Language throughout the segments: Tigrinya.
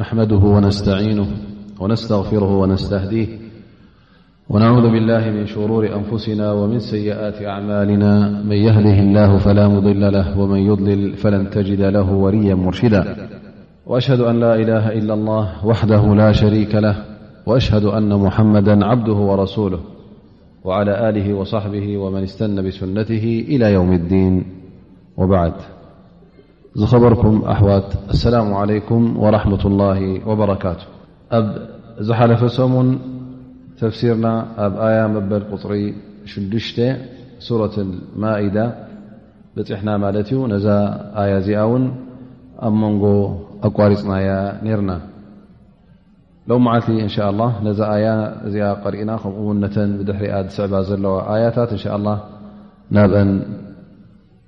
نحمده ونستعينه ونستغفره ونستهديه ونعوذ بالله من شرور أنفسنا ومن سيئات أعمالنا من يهده الله فلا مضل له ومن يضلل فلن تجد له وليا مرشدا وأشهد أن لا إله إلا الله وحده لا شريك له وأشهد أن محمدا عبده ورسوله وعلى آله وصحبه ومن استن بسنته إلى يوم الدين وبعد ዝኸበርኩም ኣሕዋት ኣሰላሙ ዓለይኩም ወራሕመት ላሂ ወበረካቱ ኣብ ዝሓለፈ ሰሙን ተፍሲርና ኣብ ኣያ መበል ቁፅሪ ሽዱሽተ ሱረት ማኢዳ በፂሕና ማለት እዩ ነዛ ኣያ እዚኣ እውን ኣብ መንጎ ኣቋሪፅናያ ነርና ሎም መዓልቲ እንሻ ላ ነዛ ኣያ እዚኣ ቀሪእና ከምኡ ውን ነተን ብድሕሪኣ ዝስዕባ ዘለዋ ኣያታት እንሻ ላ ናብአን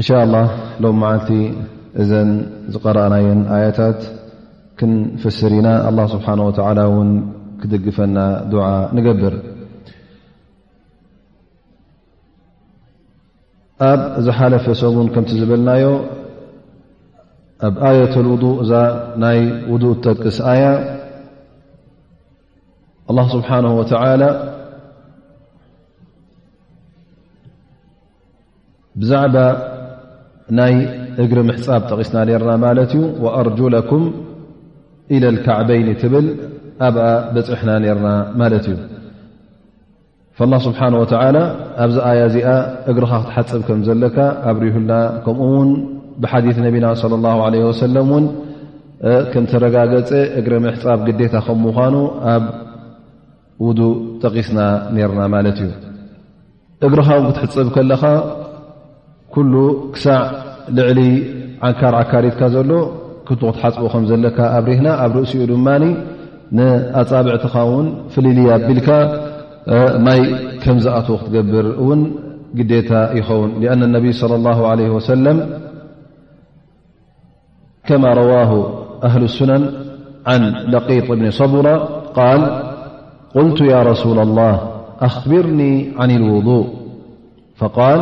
እንሻላ ሎም መዓልቲ እዘን ዝቀረእናየን ኣያታት ክንፍስር ኢና ኣላ ስብሓን ወተላ እውን ክድግፈና ድዓ ንገብር ኣብ ዝሓለፈ ሰሙን ከምቲ ዝበልናዮ ኣብ ኣየት ውዱእ እዛ ናይ ውዱእ ጠቅስ ኣያ ኣላ ስብሓን ወተላ ብዛዕባ ናይ እግሪ ምሕፃብ ጠቒስና ነርና ማለት እዩ ወኣርጁለኩም ኢለ ልካዕበይኒ ትብል ኣብኣ በፅሕና ነርና ማለት እዩ ላ ስብሓን ወተላ ኣብዚ ኣያ እዚኣ እግርኻ ክትሓፅብ ከም ዘለካ ኣብርሁልና ከምኡ ውን ብሓዲ ነቢና ለ ላ ለ ወሰለም ውን ከምተረጋገፀ እግሪ ምሕፃብ ግዴታ ከም ምኳኑ ኣብ ውዱእ ጠቒስና ነርና ማለት እዩ እግርኻ ውን ክትሕፅብ ከለኻ ኩሉ ክሳዕ ልዕሊ ዓንካር ዓካሪትካ ዘሎ ክቱ ክትሓፅቡ ከም ዘለካ ኣብሪህና ኣብ ርእሲኡ ድማ ንኣፃብዕትኻ ውን ፍልል ኣቢልካ ማይ ከምዝኣትዎ ክትገብር እውን ግዴታ ይኸውን ኣነ ነቢይ ለ ላ ለ ወሰለም كما رواه أهل السنن عن لقيط بن صبرى قال قلت يا رسول الله أخبرني عن الوضوء فقال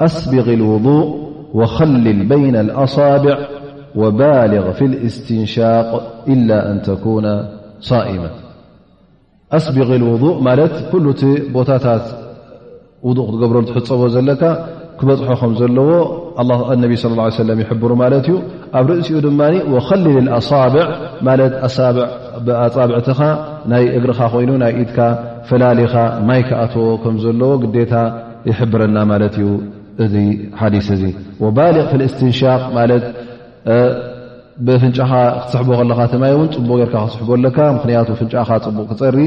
أسبغ الوضوء وخلل بين الأصابع وبالغ في الاستنشاق إلا أن تكون صائمة ኣስቢغ ውضእ ማለት ኩሉ እቲ ቦታታት ውضእ ክትገብረሉ ትሕፀቦ ዘለካ ክበፅሖ ከም ዘለዎ ነቢ ስ ሰለ ይሕብሩ ማለት እዩ ኣብ ርእሲኡ ድማ ወኸሊል ኣሳብዕ ማለት ኣፃብዕትኻ ናይ እግርኻ ኮይኑ ናይ ኢድካ ፈላሊኻ ማይ ክኣተዎ ከም ዘለዎ ግዴታ ይሕብረና ማለት እዩ እዚ ሓዲስ እዚ ወባልቕ ፍ እስትንሻቅ ማለት ብፍንጫኻ ክትስሕቦ ከለኻ ተማይ እውን ፅቡቕ ጌርካ ክስሕቦ ኣለካ ምክንያቱ ፍንጫኻ ፅቡቕ ክፀሪ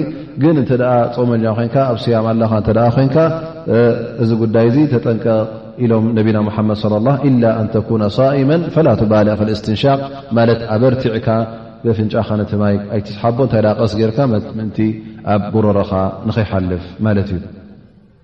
ግን እንተ ፀመኛ ኮይንካ ኣብ ስያም ኣለኻ እተ ኮይንካ እዚ ጉዳይ እዚ ተጠንቀቕ ኢሎም ነቢና ሙሓመድ ለ ላ ኢላ ኣንተኩነ ሳኢመን ፈላ ትባል ፈልእስትንሻቅ ማለት ኣበርቲዕካ ብፍንጫኻ ንተማይ ኣይትስሓቦ እንታይ ዳቀስ ጌርካ ምእንቲ ኣብ ጉረረኻ ንኸይሓልፍ ማለት እዩ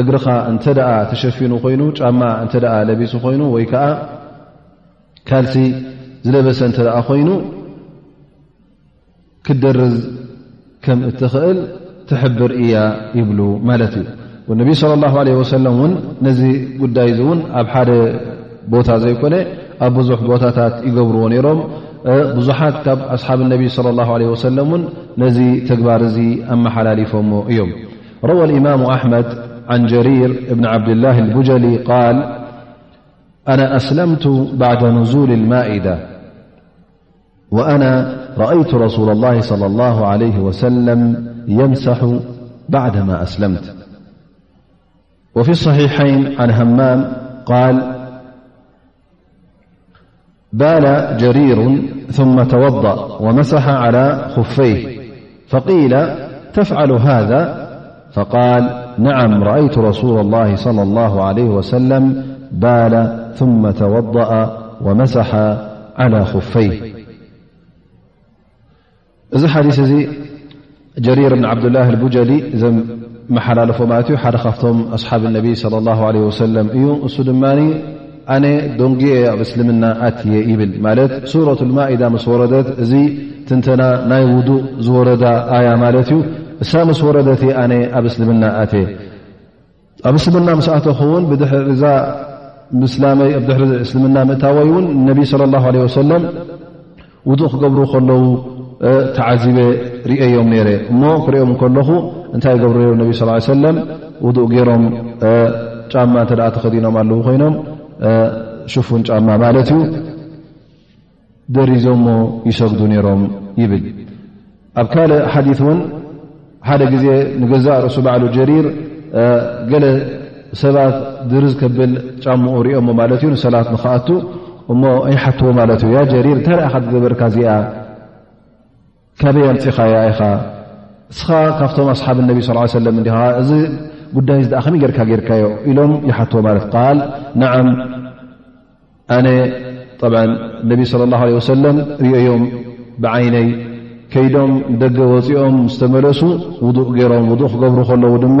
እግርኻ እንተ ተሸፊኑ ኮይኑ ጫማ እተ ለቢሱ ኮይኑ ወይ ከዓ ካልሲ ዝለበሰ እተ ኮይኑ ክደርዝ ከም እትኽእል ትሕብር እያ ይብሉ ማለት እዩ ነቢ صለ ላه ለ ወሰለም እውን ነዚ ጉዳይ እዚ እውን ኣብ ሓደ ቦታ ዘይኮነ ኣብ ብዙሕ ቦታታት ይገብርዎ ነይሮም ብዙሓት ካብ ኣስሓብ ነቢ ለ ላه ለ ወሰለም እውን ነዚ ተግባር እዚ ኣመሓላሊፎሞ እዮም روى الامام أحمد عن جرير بن عبدالله البجل قال أنا أسلمت بعد نزول المائدة وأنا رأيت رسول الله - صلى الله عليه وسلم - يمسح بعد ما أسلمت وفي الصحيحين عن همام قال بال جرير ثم توضأ ومسح على خفيه فقيل تفعل هذا فقال نعم رأيت رسول الله - صلى الله عليه وسلم بال ثم توضأ ومسح على خفيه እዚ ሓዲስ እዚ ጀሪር ብን ዓብዱላህ ኣልቡጀሊ ዘመሓላለፎ ማለት እዩ ሓደ ካብቶም ኣስሓብ ነቢ ለ ላ ለ ወሰለም እዩ እሱ ድማ ኣነ ደንጉየ ኣብ እስልምና ኣትየ ይብል ማለት ሱረት ልማኢዳ ምስ ወረደት እዚ ትንተና ናይ ውዱእ ዝወረዳ ኣያ ማለት እዩ እሳ ምስ ወረደት ኣነ ኣብ እስልምና ኣትየ ኣብ እስልምና ምስ ኣተኹ እውን ብድሕሪዛ ምስላመይ ኣብ ድሕሪ እስልምና ምእታወይ እውን ነቢ ስለ ላ ለ ወሰለም ውዱእ ክገብሩ ከለዉ ተዓዚበ ርእዮም ነይረ እሞ ክሪኦም ከለኹ እንታይ ይገብሩ ነሩ ነቢ ስ ሰለም ውዱእ ገይሮም ጫማ እንተ ተኸዲኖም ኣለዉ ኮይኖም ሽፉን ጫማ ማለት እዩ ደሪዞሞ ይሰግዱ ነይሮም ይብል ኣብ ካልእ ሓዲት እውን ሓደ ግዜ ንገዛእ ርእሱ ባዕሉ ጀሪር ገለ ሰባት ድርዝ ከብል ጫምኡ ሪኦሞ ማለት እዩ ንሰላት ንክኣቱ እሞ ኣይሓትዎ ማለት እዩ ያ ጀሪር እንታይ ርኣኻ ዝገበርካ እዚኣ ካበይ ኣምፂኻያ ኢኻ እስኻ ካብቶም ኣስሓብ ነቢ ስ ሰለም እንዲኻ እዚ ጉዳይ ዚ ከመይ ጌርካ ጌርካዮ ኢሎም ይሓትዎ ማለት ቃል ንዓም ኣነ ብ ነቢ ስለ ላ ለ ወሰለም ርኦዮም ብዓይነይ ከይዶም ደገ ወፂኦም ዝተመለሱ ውዱእ ገይሮም ውዱእ ክገብሩ ከለዉ ድማ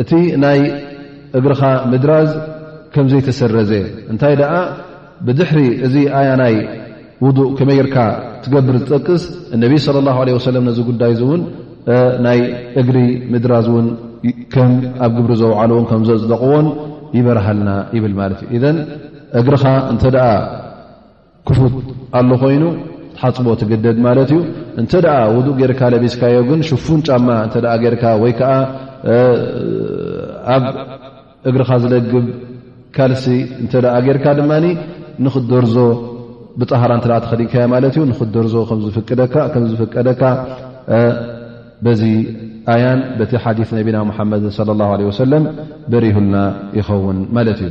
እቲ ናይ እግርኻ ምድራዝ ከም ዘይተሰረዘ እንታይ ደኣ ብድሕሪ እዚ ኣያናይ ውዱእ ከመይ ጌርካ ትገብር ዝጠቅስ እነቢ ስለ ላሁ ለ ወሰለም ነዚ ጉዳይ እዚ እውን ናይ እግሪ ምድራዝ እውን ከም ኣብ ግብሪ ዘውዓልዎን ከም ዘፅደቕዎን ይበርሃልና ይብል ማለት እዩ እዘን እግርኻ እንተ ደኣ ክፉት ኣሎ ኮይኑ ትሓፅቦ ትግደድ ማለት እዩ እንተ ውዱእ ጌርካ ለቢስካዮ ግን ሽፉን ጫማ እተ ጌርካ ወይ ከዓ ኣብ እግርኻ ዝለግብ ካልሲ እንተ ጌርካ ድማ ንክደርዞ ብጣሃራ እተ ተኸዲንካዮ ማለት እዩ ንክደርዞ ከምዝፍቀደካ በዚ ኣያን በቲ ሓዲ ነቢና ሙሓመድን ለ ላ ለ ወሰለም በሪህልና ይኸውን ማለት እዩ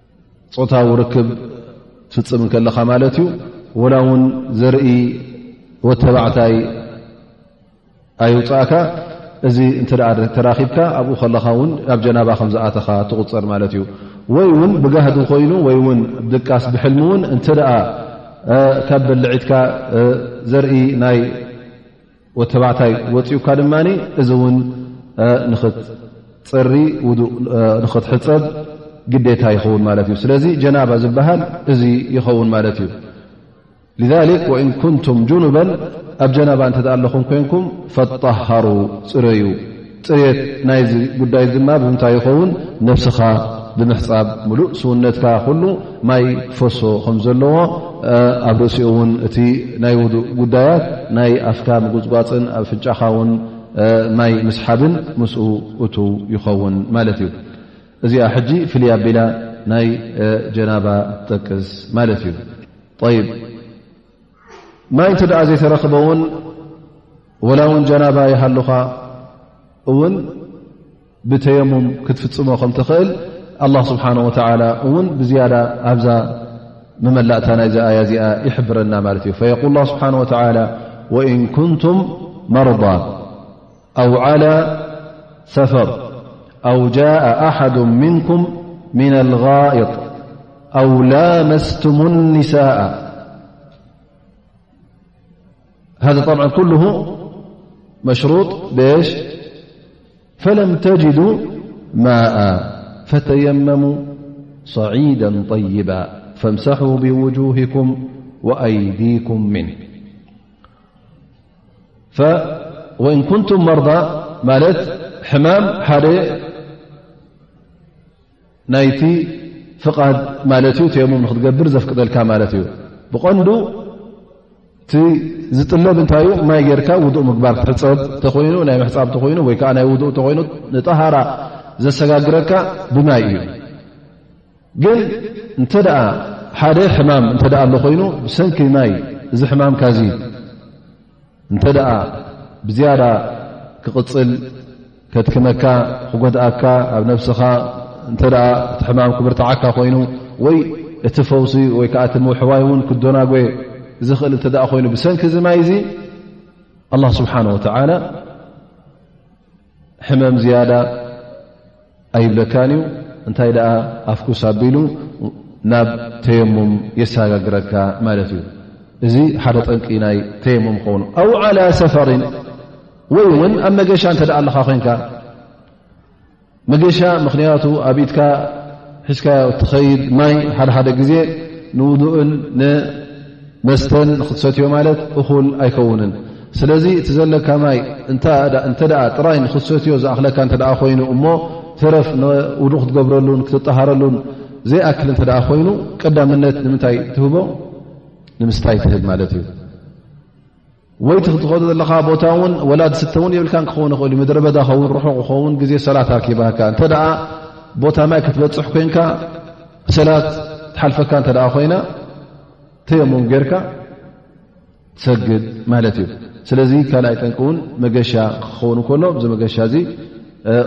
ፆታዊ ርክብ ትፍፅም ከለኻ ማለት እዩ ወላ እውን ዘርኢ ወተባዕታይ ኣይውፃእካ እዚ እንተ ተራኺብካ ኣብኡ ከለኻ ውን ኣብ ጀናባ ከም ዝኣተኻ ትቁፀር ማለት እዩ ወይ እውን ብጋህዲ ኮይኑ ወይ ውን ድቃስ ብሕልሚ እውን እንተ ካብ በልዒትካ ዘርኢ ናይ ወተባዕታይ ወፂኡካ ድማ እዚ እውን ንክትፅሪ ውዱእ ንክትሕፀብ ግዴታ ይኸውን ማለት እዩ ስለዚ ጀናባ ዝበሃል እዚ ይኸውን ማለት እዩ ወእን ኩንቱም ጅኑበን ኣብ ጀናባ እንተ ኣለኹም ኮንኩም ፈጣሃሩ ፅረዩ ፅርት ናይ ጉዳይ ድማ ብምንታይ ይኸውን ነብስኻ ብምሕፃብ ሙሉእ ስውነትካ ኩሉ ማይ ክፈሶ ከም ዘለዎ ኣብ ርእሲኡ እውን እቲ ናይ ውዱእ ጉዳያት ናይ ኣፍካ ምጉፅጓፅን ኣብ ፍንጫኻ ውን ማይ ምስሓብን ምስኡ እቱ ይኸውን ማለት እዩ እዚኣ ሕጂ ፍልይ ኣቢላ ናይ ጀናባ ትጠቅስ ማለት እዩ ማይ እንተ ደኣ ዘይተረኽበ እውን ወላ እውን ጀናባ ይሃሉኻ እውን ብተየሙም ክትፍፅሞ ከም ትኽእል ኣላ ስብሓን ወተላ እውን ብዝያዳ ኣብዛ መመላእታ ናይዚ ኣያ እዚኣ ይሕብረና ማለት እዩ ፈየቁል ላ ስብሓን ወተላ ወእን ኩንቱም መርዳ أو على سفر أو جاء أحد منكم من الغائط أو لامستم النساء هذا طبعا كله مشروط بإيش فلم تجدوا ماءا فتيمموا صعيدا طيبا فامسحوا بوجوهكم وأيديكم منه ወእን ኩንቱም መርዳ ማለት ሕማም ሓደ ናይቲ ፍቓድ ማለት እዩ ተየሙም ንክትገብር ዘፍቅደልካ ማለት እዩ ብቐንዱ እቲ ዝጥለብ እንታይ እዩ ማይ ጌርካ ውዱእ ምግባር ትሕፀብ እተኮይኑ ናይ ምሕፃብ ተኮይኑ ወይ ከዓ ናይ ውዱእ እተኮይኑ ንጠሃራ ዘሰጋግረካ ብማይ እዩ ግን እንተ ሓደ ሕማም እተ ኣሎ ኮይኑ ብሰንኪ ናይ እዚ ሕማምካ እዚ እንተ ብዝያዳ ክቕፅል ከድክመካ ክጎድኣካ ኣብ ነብስኻ እተ እቲ ሕማም ክብርትዓካ ኮይኑ ወይ እቲ ፈውሲ ወይ ከዓ እቲ ምውሕዋይ እውን ክደናጎ ዝኽእል እተ ኮይኑ ብሰንኪ እዚ ማይ እዚ ኣላ ስብሓን ወተላ ሕመም ዝያዳ ኣይብለካን እዩ እንታይ ደኣ ኣፍኩስ ኣቢሉ ናብ ተየሙም የሰጋግረካ ማለት እዩ እዚ ሓደ ጠንቂ ናይ ተየሙም ክኸውኑ ኣው ዓላ ሰፈርን ወይ እውን ኣብ መገሻ እንተ ደኣ ኣለኻ ኮንካ መገሻ ምኽንያቱ ኣብ ኢትካ ሒዝካዮ እትኸይድ ማይ ሓደ ሓደ ግዜ ንውዱእን መስተን ንክትሰትዮ ማለት እኹል ኣይከውንን ስለዚ እቲ ዘለካ ማይ እንተ ጥራይ ንክትሰትዮ ዝኣኽለካ እተ ኮይኑ እሞ ተረፍ ንውዱእ ክትገብረሉን ክትጠሃረሉን ዘይኣክል እተ ኮይኑ ቀዳምነት ንምንታይ ትህቦ ንምስታይ ትህብ ማለት እዩ ወይ እቲ ክትኸዶ ዘለኻ ቦታ ውን ወላ ዝስተ ውን የብልካ ክኸውን ይኽእል ዩ ምድረ በዳ ኸውን ርሑቕ ኸውን ግዜ ሰላት ኣኪባካ እንተ ቦታ ማይ ክትበፅሕ ኮንካ ሰላት ትሓልፈካ እተ ኮይና ተየሙም ጌርካ ትሰግድ ማለት እዩ ስለዚ ካልኣይ ጠንቂ እውን መገሻ ክኸውን ከሎ እዚ መገሻ እዚ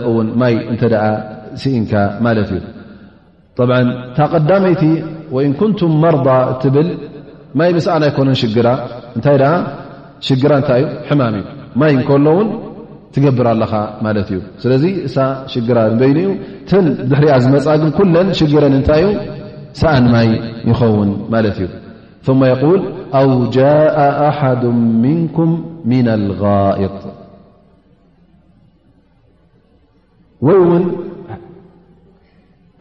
እውን ማይ እንተ ስኢንካ ማለት እዩ ጠብዓን እታ ቀዳመይቲ ወኢን ኩንቱም መርዳ እትብል ማይ ምስኣን ኣይኮነን ሽግራ እንታይ ደኣ ሽግራ እንታይ እዩ ሕማም እዩ ማይ እንከሎ እውን ትገብር ኣለኻ ማለት እዩ ስለዚ እሳ ሽግራ ንበይኑ እዩ ተን ድሕሪያ ዝመፃ ግን ኩለን ሽግረን እንታይ እዩ ሰኣን ማይ ይኸውን ማለት እዩ ثመ የቁል ኣው ጃء ኣሓዱ ምንኩም ምና ኣልغይጥ ወይ እውን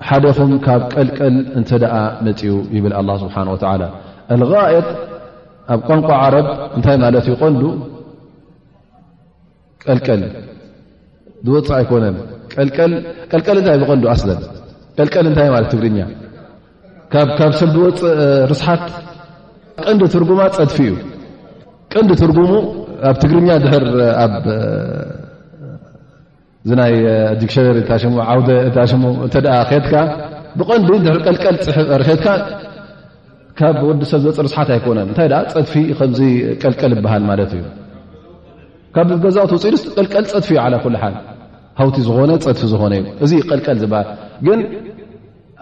ሓደኹም ካብ ቀልቀል እንተ ደኣ መፅኡ ይብል ኣላ ስብሓን ወተዓላ ኣልጋየጥ ኣብ ቋንቋ ዓረብ እንታይ ማለት እዩ ቐንዱ ቀልቀል ዝወፅእ ኣይኮነን ቀልቀል እንታይ ብቐንዱ ኣስለን ቀልቀል እንታይ ማለት ትግርኛ ካብ ሰብ ዝወፅእ ርስሓት ቀንዲ ትርጉማ ፀድፊ እዩ ቀንዲ ትርጉሙ ኣብ ትግርኛ ድር እዚ ናይ ዲክሸነሪ እታሽሙ ዓውደ እታሽሙ እተ ከትካ ብቐንዲ ድ ቀልቀል ፅሕፍ ርኬትካ ካብ ወዲ ሰብ ዝወፅ ርስሓት ኣይኮነን እንታይ ፀድፊ ከምዚ ቀልቀል ይበሃል ማለት እዩ ካብ ገዛኦት ውፅኢ ስ ቀልቀል ፀድፊ እዩ ዓላ ኩሉ ሓል ሃውቲ ዝኾነ ፀድፊ ዝኾነ እዩ እዚ ቀልቀል ዝበሃል ግን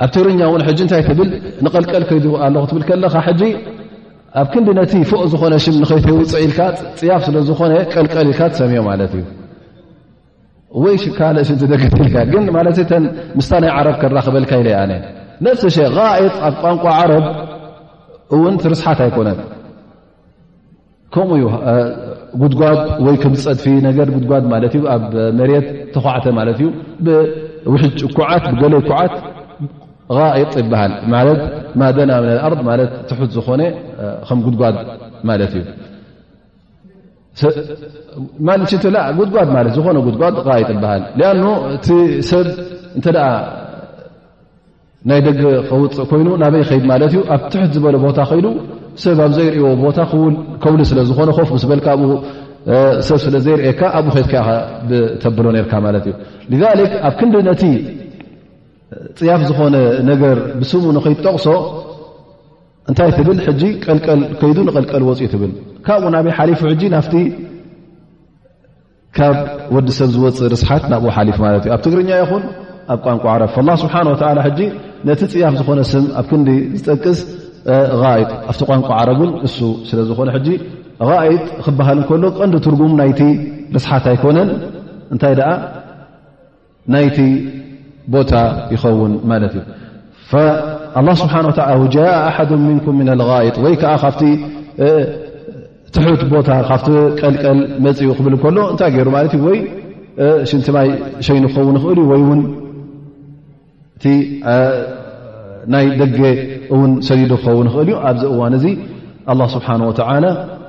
ኣብ ትርኛ እውን ሕጂ እንታይ ትብል ንቐልቀል ከይዱ ኣለኹ ትብል ከለካ ሕጂ ኣብ ክንዲ ነቲ ፎእ ዝኾነ ሽም ንኸይተይውፅእ ኢልካ ፅያፍ ስለ ዝኾነ ቀልቀል ኢልካ ትሰምዮ ማለት እዩ ወይ ካልእ ሽንቲ ደገት ኢልካ ግን ማለት ተን ምስታ ናይ ዓረብ ከራኽበልካ ኢለ ኣነ ነፍሲ ሸ ቃየጥ ኣብ ቋንቋ ዓረብ እውን ትርስሓት ኣይኮነን ከምኡ እዩ ጉድጓድ ወይ ከም ዝፀድፊ ነገር ጉድጓድ ማለት እዩ ኣብ መሬት ተኳዕተ ማለት እዩ ብውሕጅ ኩዓት ብገለ ኩዓት ቃየጥ ይበሃል ማለት ማደና ምን ኣርድ ማለት ትሑት ዝኾነ ከም ጉድጓድ ማለት እዩ ጉድጓድ ማለት ዝኾነ ጉድጓድ ቃ ይትበሃል ኣ እቲ ሰብ እተ ናይ ደገ ከውፅእ ኮይኑ ናበይ ከይድ ማለት እዩ ኣብ ትሕት ዝበለ ቦታ ከይዱ ሰብ ኣብ ዘይርእዎ ቦታ ከውሊ ስለ ዝኾነ ኮፍ ምስ በልካ ሰብ ስለ ዘይርእካ ኣብኡ ከትከ ተብሎ ነርካ ማለት እዩ ኣብ ክንዲ ነቲ ፅያፍ ዝኾነ ነገር ብስሙ ንኸይጠቕሶ እንታይ ትብል ሕጂ ቀልቀል ከይዱ ንቐልቀል ወፅኡ ትብል ካብኡ ናበይ ሓሊፉ ሕጂ ናፍቲ ካብ ወዲ ሰብ ዝወፅእ ርስሓት ናብኡ ሓሊፉ ማለት እዩ ኣብ ትግርኛ ይኹን ኣብ ቋንቋ ዓረብ ላ ስብሓን ወተላ ሕጂ ነቲ ፅያፍ ዝኾነ ስም ኣብ ክንዲ ዝጠቅስ ራይጥ ኣብቲ ቋንቋ ዓረብ እውን እሱ ስለ ዝኾነ ሕጂ ራይጥ ክበሃል እንከሎ ቀንዲ ትርጉም ናይቲ ርስሓት ኣይኮነን እንታይ ደኣ ናይቲ ቦታ ይኸውን ማለት እዩ ኣላ ስብሓን ወላ ጃء ኣሓዱ ምንኩም ምና ልغይጥ ወይ ከዓ ካብቲ ትሑት ቦታ ካብቲ ቀልቀል መፅኡ ክብል ከሎ እንታይ ገይሩ ማለት እዩ ወይ ሽንቲማይ ሸይኑ ክኸውን ይኽእል እዩ ወይ ውን እቲ ናይ ደገ እውን ሰዲዱ ክኸውን ይኽእል እዩ ኣብዚ እዋን እዚ ኣላ ስብሓን ወተላ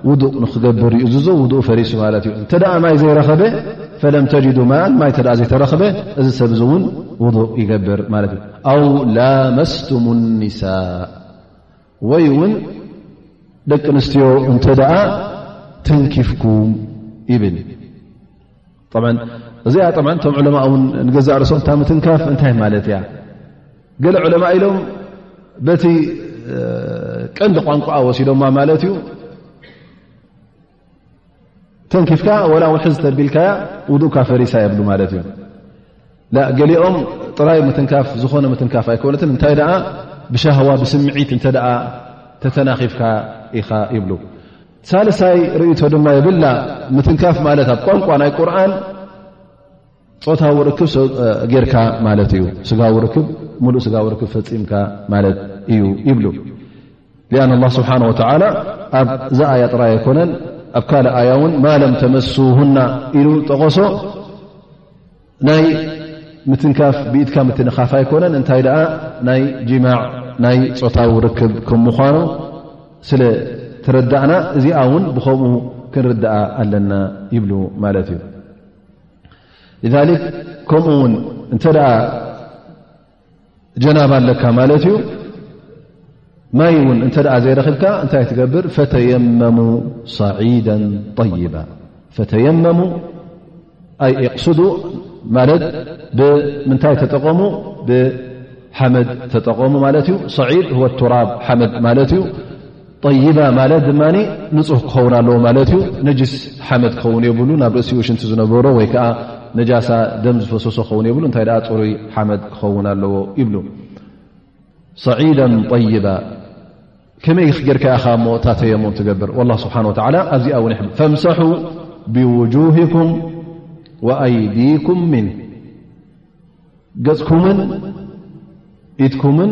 ውዱእ ንክገብር ይእዝዞ ውድኡ ፈሪሱ ማለት እዩ እንተ ማይ ዘይረኸበ ፈለም ተጅዱ ማን ማይ እተ ዘይተረኽበ እዚ ሰብ እዚ እውን ውዱእ ይገብር ማለት እዩ ኣው ላመስቱም ኒሳ ወይ እውን ደቂ ኣንስትዮ እንተ ደኣ ተንኪፍኩም ይብል እዚኣ ብ እቶም ዕለማ ውን ንገዛእ ርእሶም እታ ምትንካፍ እንታይ ማለት እያ ገለ ዕለማ ኢሎም በቲ ቀንዲ ቋንቋ ወሲዶማ ማለት እዩ ተንኪፍካ ወላ ውን ሕዝ ተቢልካያ ውድኡካ ፈሪሳ የብሉ ማለት እዩ ገሊኦም ጥራይ ምትንካፍ ዝኾነ ምትንካፍ ኣይኮነትን እንታይ ደኣ ብሻህዋ ብስምዒት እንተ ተተናኺፍካ ኢኻ ይብሉ ሳልሳይ ርእቶ ድማ የብላ ምትንካፍ ማለት ኣብ ቋንቋ ናይ ቁርን ፆታዊ ርክብ ጌርካ ማለት እዩ ስጋዊ ርክብ ሙሉእ ስጋዊ ርክብ ፈፂምካ ማለት እዩ ይብሉ ኣን ላ ስብሓን ወተላ ኣብዛ ኣያ ጥራይ ኣይኮነን ኣብ ካልእ ኣያ እውን ማለም ተመስውና ኢሉ ጠቐሶ ናይ ምትንካፍ ብኢድካ ምትንኻፍ ኣይኮነን እንታይ ደኣ ናይ ጅማዕ ናይ ፆታዊ ርክብ ከም ምዃኑ ስለ ትረዳእና እዚኣ እውን ብከምኡ ክንርድኣ ኣለና ይብሉ ማለት እዩ ከምኡ ውን እንተ ጀናባ ኣለካ ማለት እዩ ማይ እውን እንተ ዘይረክብካ እንታይ ትገብር ፈተየመሙ صዒደ طይባ ፈተየመሙ ኣይ እቕስዱ ማለት ብምንታይ ተጠቐሙ ብሓመድ ተጠቐሙ ማለት እዩ ሰዒድ ወ ቱራብ ሓመድ ማለት እዩ ጠይባ ማለት ድማ ንፁህ ክኸውን ኣለዎ ማለት እዩ ነጅስ ሓመድ ክኸውን የብሉ ናብ ርእሲኡ ሽንቲ ዝነበሮ ወይ ከዓ ነጃሳ ደም ዝፈሰሶ ክኸውን የብሉ እንታይ ኣ ፅሩይ ሓመድ ክኸውን ኣለዎ ይብሉ ሰዒዳ ጠይባ ከመይ ክገርካ ኢኻ እሞ እታ ተየሙም ትገብር ላ ስብሓን ወላ ኣብዚኣ እውን ይብ ፈምሰሑ ብውጁህኩም ወኣይዲኩም ምን ገፅኩምን ኢትኩምን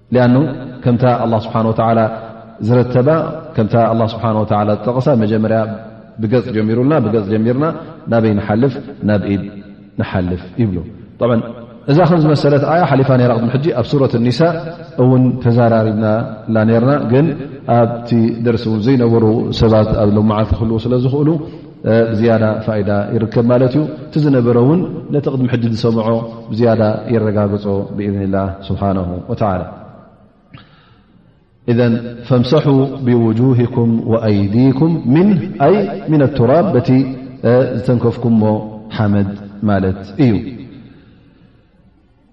ሊኣኑ ከምታ ኣላ ስብሓን ወተላ ዝረተባ ከምታ ኣላ ስብሓን ወተላ ዝጠቐሳ መጀመርያ ብገፅ ጀሚሩልና ብገፅ ጀሚርና ናበይ ንሓልፍ ናብ ኢድ ንሓልፍ ይብሉ ብ እዛ ከም ዝመሰለት ኣያ ሓሊፋ ነራ ቅድሚ ሕጂ ኣብ ሱረት ኒሳ እውን ተዘራሪብና ላ ነርና ግን ኣብቲ ደርሲ እውን ዘይነበሩ ሰባት ኣብ ሎመዓልቲ ክህልው ስለ ዝኽእሉ ብዝያዳ ፋይዳ ይርከብ ማለት እዩ እቲ ዝነበረ እውን ነቲ ቅድሚ ሕጂ ዝሰምዖ ብዝያዳ የረጋግፆ ብእዝኒ ላ ስብሓን ወተላ እዘ ፈምሰሑ ብውጁህኩም ወኣይዲኩም ምን ኣይ ምና ኣቱራብ በቲ ዝተንከፍኩምሞ ሓመድ ማለት እዩ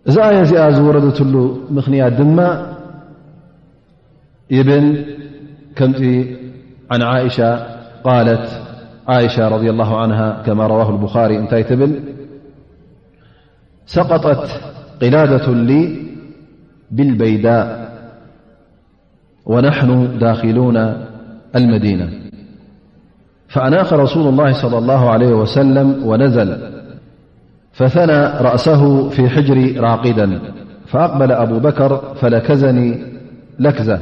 زيا زاز وردة ل مخنيا دما يبن كمت عن عائشة قالت عائشة رضي الله عنها كما رواه البخاري أنتيتبل سقطت قلادة لي بالبيداء ونحن داخلون المدينة فأناخ رسول الله صلى الله عليه وسلم ونزل فثنى رأسه في حجر راقدا فأقبل أبو بكر فلكزني لكزة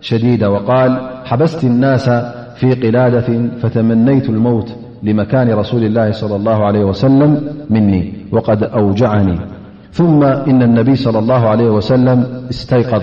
شديدة وقال حبست الناس في قلادة فتمنيت الموت لمكان رسول الله صلى الله عليه وسلم - مني وقد أوجعني ثم إن النبي-صلى الله عليه وسلم - استيقظ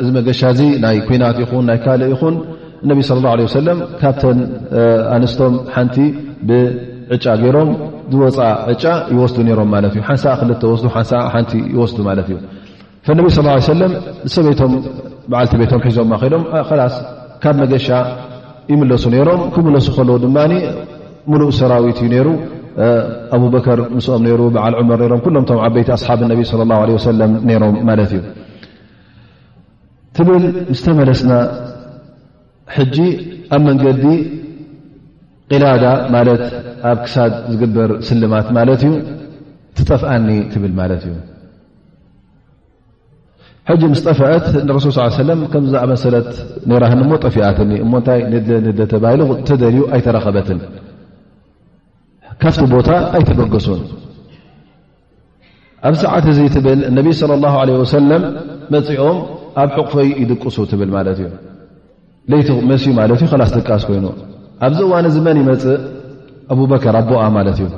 እዚ መገሻ እዚ ናይ ኩናት ይኹን ናይ ካልእ ይኹን እነቢ ስለ ላ ለ ሰለም ካብተን ኣንስቶም ሓንቲ ብዕጫ ገይሮም ዝወፃ ዕጫ ይወስዱ ነይሮም ማለት እዩ ሓንሳ ክል ወስዱ ሓንሳ ሓንቲ ይወስዱ ማለት እዩ ፈነቢ ስ ሰለም ንሰበይቶም በዓልቲ ቤቶም ሒዞማ ከዶም ላስ ካብ መገሻ ይምለሱ ነይሮም ክምለሱ ከለዉ ድማ ሙሉእ ሰራዊት እዩ ነይሩ ኣቡበከር ምስኦም ነይሩ በዓል ዑመር ነሮም ኩሎም ቶም ዓበይቲ ኣስሓብ ነቢ ለ ላ ለ ሰለም ነይሮም ማለት እዩ ትብል ምስ ተመለስና ሕጂ ኣብ መንገዲ ቂላዳ ማለት ኣብ ክሳድ ዝግበር ስልማት ማለት እዩ ትጠፍኣኒ ትብል ማለት እዩ ሕጂ ምስ ጠፍአት ንረሱል ስ ሰለም ከምዛ መሰለት ነራህን እሞ ጠፊኣትኒ እሞ እንታይ ንድለ ንድለ ተባሂሉ ተደልዩ ኣይተረኸበትን ካብቲ ቦታ ኣይተበገሱን ኣብ ሰዓት እዚ ትብል እነቢ صለ ላ ለ ወሰለም መፂኦም ኣብ ሕቕፈይ ይድቅሱ ትብል ማለት እዩ ለይቲ መስዩ ማለት እዩ ከላስ ድቃስ ኮይኑ ኣብዚ እዋን እዚ መን ይመፅእ ኣቡበከር ኣቦኣ ማለት እዩ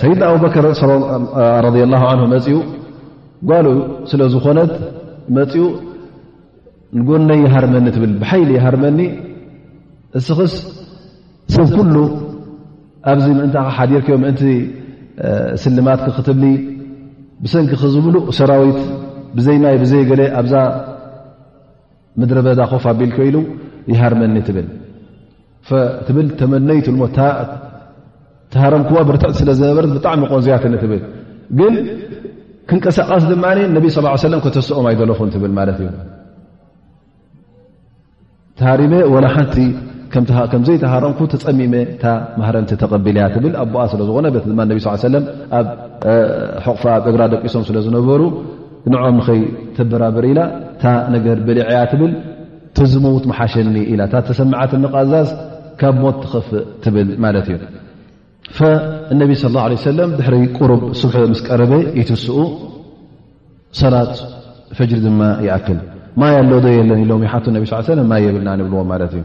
ሰይድና ኣቡበከር ረድ ላ ን መፅኡ ጓሉ ስለ ዝኾነት መፅኡ ንጎነይ ይሃርመኒ ትብል ብሓይሊ ይሃርመኒ እስኽስ ሰብ ኩሉ ኣብዚ ምእንታ ሓዲርክዮ ምእንቲ ስልማት ክትብሊ ብሰንኪ ክዝምሉእ ሰራዊት ብዘይ ማይ ብዘይ ገለ ኣብዛ ምድረ በዳ ኮፍ ኣቢልከ ኢሉ ይሃርመኒ ትብል ትብል ተመነይት ሞ ተሃረምክዋ ብርትዕቲ ስለ ዝነበረት ብጣዕሚ ቆንዝያት ትብል ግን ክንቀሳቀስ ድማ ነቢ ስ ሰለ ከተስኦም ኣይደለኹን ትብል ማለት እዩ ተሃሪመ ወላ ሓንቲ ከምዘይተሃረምኩ ተፀሚመ እታ ማህረምቲ ተቐቢልያ ትብል ኣቦኣ ስለዝኾነ ቲ ድማ ነቢ ስ ሰለም ኣብ ሕቕፋ ኣብ እግራ ደቂሶም ስለዝነበሩ ንዕኦም ንኸይተበራብር ኢላ እታ ነገር በሊዐያ ትብል ተዝመውት መሓሸኒ ኢላ እታ ተሰምዓት ንቃዛዝ ካብ ሞት ትኸፍእ ትብል ማለት እዩ ፈነቢ ስለ ላ ለ ሰለም ድሕሪ ቅሩብ ስብሒ ምስ ቀረበ ይትስኡ ሰላት ፈጅሪ ድማ ይኣክል ማይ ኣሎዶ የለን ኢሎም ይሓቱ ነቢ ስ ሰለ ማይ የብልና ንብልዎ ማለት እዩ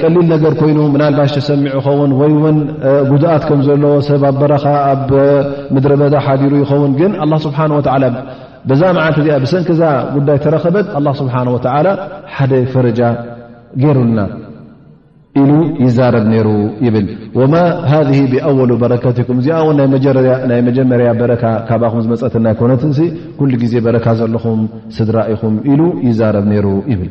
ቀሊል ነገር ኮይኑ ምናልባሽ ተሰሚዑ ይኸውን ወይ ውን ጉድኣት ከም ዘለዎ ሰብ ኣብ በረኻ ኣብ ምድረ በዳ ሓዲሩ ይኸውን ግን ኣላ ስብሓን ወላ በዛ መዓልቲ እዚኣ ብሰንኪዛ ጉዳይ ተረኸበት ኣላ ስብሓን ወተዓላ ሓደ ፈረጃ ገይሩና ኢሉ ይዛረብ ነይሩ ይብል ወማ ሃذ ብኣወሉ በረከትኩም እዚኣ ውን ናይ መጀመርያ በረካ ካባኹም ዝመፀትና ኣይኮነትንሲ ኩሉ ግዜ በረካ ዘለኹም ስድራ ኢኹም ኢሉ ይዛረብ ነይሩ ይብል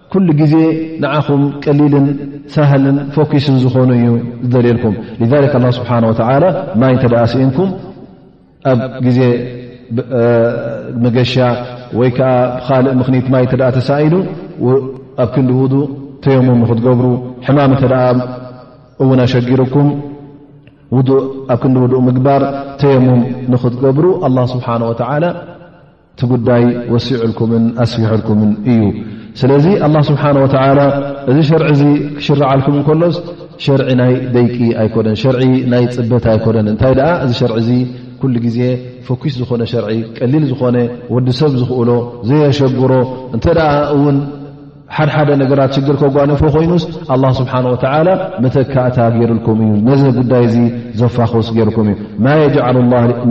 ኩሉ ግዜ ንዓኹም ቀሊልን ሳህልን ፎኪስን ዝኾኑ እዩ ዝደልየልኩም ذሊክ ኣላ ስብሓን ወተላ ማይ እንተ ደኣ ስኢንኩም ኣብ ግዜ መገሻ ወይ ከዓ ብካልእ ምኽኒት ማይ እተ ተሳኢሉ ኣብ ክንዲ ውዱ ተየሙም ንክትገብሩ ሕማም እተ እውን ኣሸጊርኩም ኣብ ክንዲ ውዱእ ምግባር ተየሙም ንክትገብሩ ኣላ ስብሓን ወተላ እቲ ጉዳይ ወሲዑልኩምን ኣስፊሑልኩምን እዩ ስለዚ ኣላ ስብሓን ወተላ እዚ ሸርዒ እዚ ክሽርዓልኩም እንከሎስ ሸርዒ ናይ ደይቂ ኣይኮነን ሸርዒ ናይ ፅበት ኣይኮነን እንታይ ደኣ እዚ ሸርዒ እዚ ኩሉ ግዜ ፈኲስ ዝኾነ ሸርዒ ቀሊል ዝኾነ ወዲ ሰብ ዝኽእሎ ዘየሸግሮ እንተ ደኣ እውን ሓድሓደ ነገራት ሽግር ከጓንፎ ኮይኑስ ኣላ ስብሓን ወተላ መተካእታ ገይሩልኩም እዩ ነዚ ጉዳይ እዚ ዘፋኹስ ገይሩኩም እዩ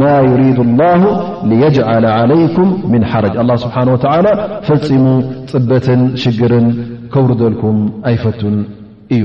ማ ዩሪድ ላሁ ልየጅዓል ዓለይኩም ምን ሓረጅ ኣላ ስብሓን ወተላ ፈፂሙ ፅበትን ሽግርን ከውርደልኩም ኣይፈቱን እዩ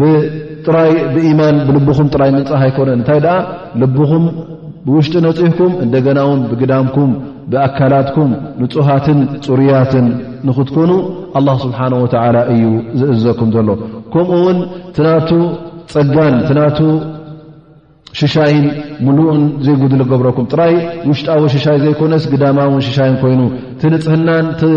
ብጥራይ ብኢማን ብልብኹም ጥራይ ምንፃህ ኣይኮነን እንታይ ደኣ ልብኹም ብውሽጢ ነፂህኩም እንደገና እውን ብግዳምኩም ብኣካላትኩም ንፁሃትን ፅሩያትን ንኽትኮኑ ኣላ ስብሓን ወተዓላ እዩ ዝእዘኩም ዘሎ ከምኡ እውን ትናቱ ፀጋን ትናቱ ሽሻይን ምሉእን ዘይጉድሊ ገብረኩም ጥራይ ውሽጣዊ ሽሻይ ዘይኮነስ ግዳማውን ሽሻይን ኮይኑ ቲ ንፅህናን ቲ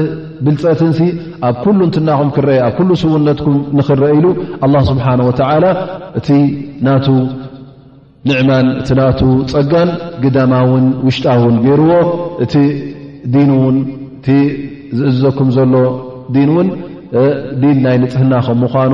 ብልፀትንሲ ኣብ ኩሉ እንትናኹም ክረአ ኣብ ኩሉ ስውነትኩም ንክረአ ኢሉ ኣላ ስብሓን ወተዓላ እቲ ናቱ ንዕማን እቲ ናቱ ፀጋን ግዳማውን ውሽጣውን ገይርዎ እቲ ዲን እውን እቲ ዝእዘኩም ዘሎ ዲን እውን ዲን ናይ ንፅህና ከም ምኳኑ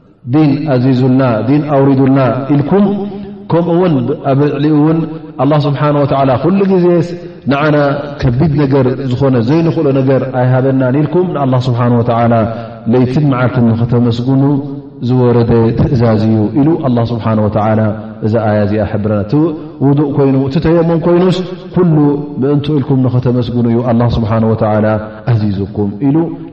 ዲን ኣዚዙልና ዲን ኣውሪዱልና ኢልኩም ከምኡ ውን ኣብ ልዕሊኡ እውን ኣላ ስብሓን ወላ ኩሉ ግዜ ንዓና ከቢድ ነገር ዝኾነ ዘይንኽእሎ ነገር ኣይሃበናን ኢልኩም ንኣላ ስብሓን ወላ ለይትን መዓልትን ንክተመስግኑ ዝወረደ ትእዛዝ እዩ ኢሉ ኣላ ስብሓን ወላ እዛ ኣያ እዚኣ ሕብረና እቲ ውዱእ ኮይኑ እቲ ተየሞም ኮይኑስ ኩሉ ምእንቱ ኢልኩም ንክተመስግኑ እዩ ኣላ ስብሓን ወላ ኣዚዙኩም ኢሉ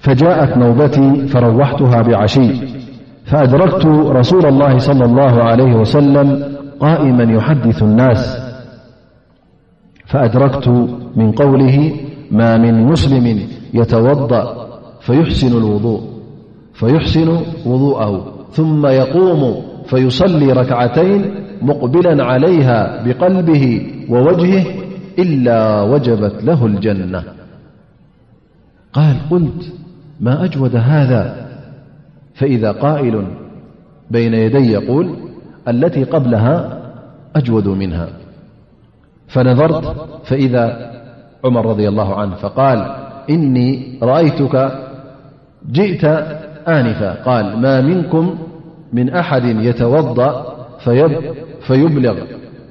فجاءت نوبتي فروحتها بعشي فأدركت رسول الله -صلى الله عليه وسلم - قائما يحدث الناس فأدركت من قوله ما من مسلم يتوضأ فيحسن وضوءه ثم يقوم فيصلي ركعتين مقبلا عليها بقلبه ووجهه إلا وجبت له الجنة قال قلت ما أجود هذا فإذا قائل بين يدي يقول التي قبلها أجود منها فنظرت فإذا عمر رضي الله عنه فقال إني رأيتك جئت آنفة قال ما منكم من أحد يتوضأ غأو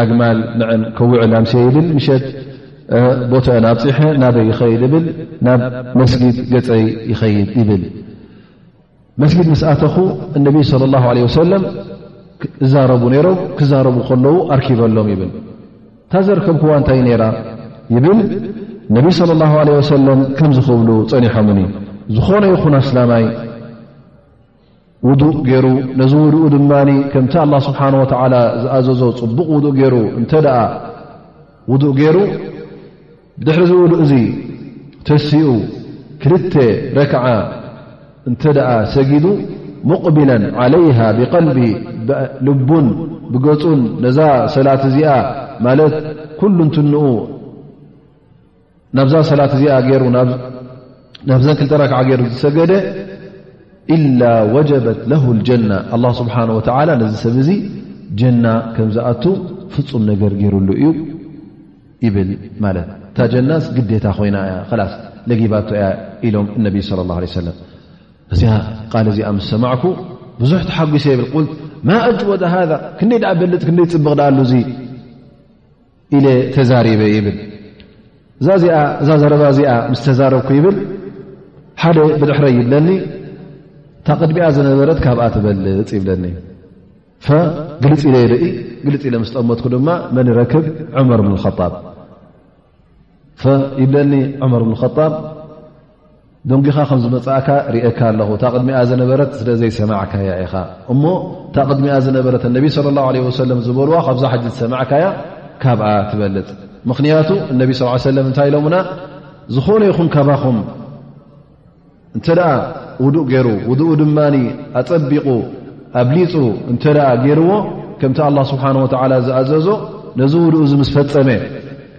ኣግማል ንዐን ከውዕል ኣምስየ ይብል ምሸት ቦትዐን ኣብፅሐ ናበይ ይኸይድ ብል ናብ መስጊድ ገፀይ ይኸይድ ይብል መስጊድ ምስ ኣተኹ እነቢይ ስለ ላሁ ለ ወሰለም እዛረቡ ነይሮም ክዛረቡ ከለዉ ኣርኪበሎም ይብል እታ ዘርከብክዋ እንታይ ነይራ ይብል ነቢይ ስለ ላሁ ለ ወሰለም ከምዚ ክብሉ ፀኒሖምኒ ዝኾነ ይኹን ኣስላማይ ውዱእ ገይሩ ነዚ ውድኡ ድማ ከምቲ ኣላ ስብሓን ወተዓላ ዝኣዘዞ ፅቡቕ ውዱእ ገይሩ እንተ ደኣ ውዱእ ገይሩ ብድሕሪ እዚ ውዱእ እዙ ተሲኡ ክልተ ረክዓ እንተ ደኣ ሰጊዱ ሙቕቢለን ዓለይሃ ብቀልቢ ልቡን ብገፁን ነዛ ሰላት እዚኣ ማለት ኩሉ እንትንኡ ናብዛ ሰላት እዚኣ ገይሩ ናብዘን ክልተ ረክዓ ገይሩ ዝሰገደ ኢላ ወጀበት ለሁ ልጀና ኣላ ስብሓን ወተዓላ ነዚ ሰብ እዚ ጀና ከም ዝኣቱ ፍፁም ነገር ገይሩሉ እዩ ይብል ማለት እታ ጀናስ ግዴታ ኮይና እያ ላስ ለጊባቶ እያ ኢሎም እነቢይ ስለ ላ ለ ሰለም እዚኣ ቃል እዚኣ ምስ ሰማዕኩ ብዙሕ ተሓጒሰ ይብል ቁልት ማ ኣጅወደ ሃ ክንደይ ድኣ በልጥ ክንደይ ፅብቕ ድኣሉ እዙ ኢለ ተዛሪበ ይብል እዛ እዚኣ እዛ ዘረባ እዚኣ ምስ ተዛረብኩ ይብል ሓደ ብድሕረይ ይብለኒ እታ ቅድሚኣ ዝነበረት ካብኣ ትበልፅ ይብለኒ ግልፂ ኢለ ይርኢ ግልፂ ኢለ ምስ ጠመትኩ ድማ መን ይረክብ ዑመር ብንከጣብ ይብለኒ ዑመር ብንከጣብ ደንጊኻ ከም ዝመፅእካ ርእካ ኣለኹ እታ ቅድሚኣ ዝነበረት ስለ ዘይሰማዕካያ ኢኻ እሞ እታ ቅድሚኣ ዝነበረት ነቢ ለ ላ ለ ወሰለም ዝበልዋ ካብዛ ሓጂ ዝሰማዕካያ ካብኣ ትበልፅ ምኽንያቱ እነቢ ስ ሰለም እንታይ ኢሎምና ዝኾነ ይኹን ካባኹም እንተ ደኣ ውዱእ ገይሩ ውድኡ ድማ ኣፀቢቑ ኣብሊፁ እንተ ገይርዎ ከምቲ ኣላ ስብሓን ወተዓላ ዝኣዘዞ ነዚ ውድኡ እዚ ምስ ፈፀመ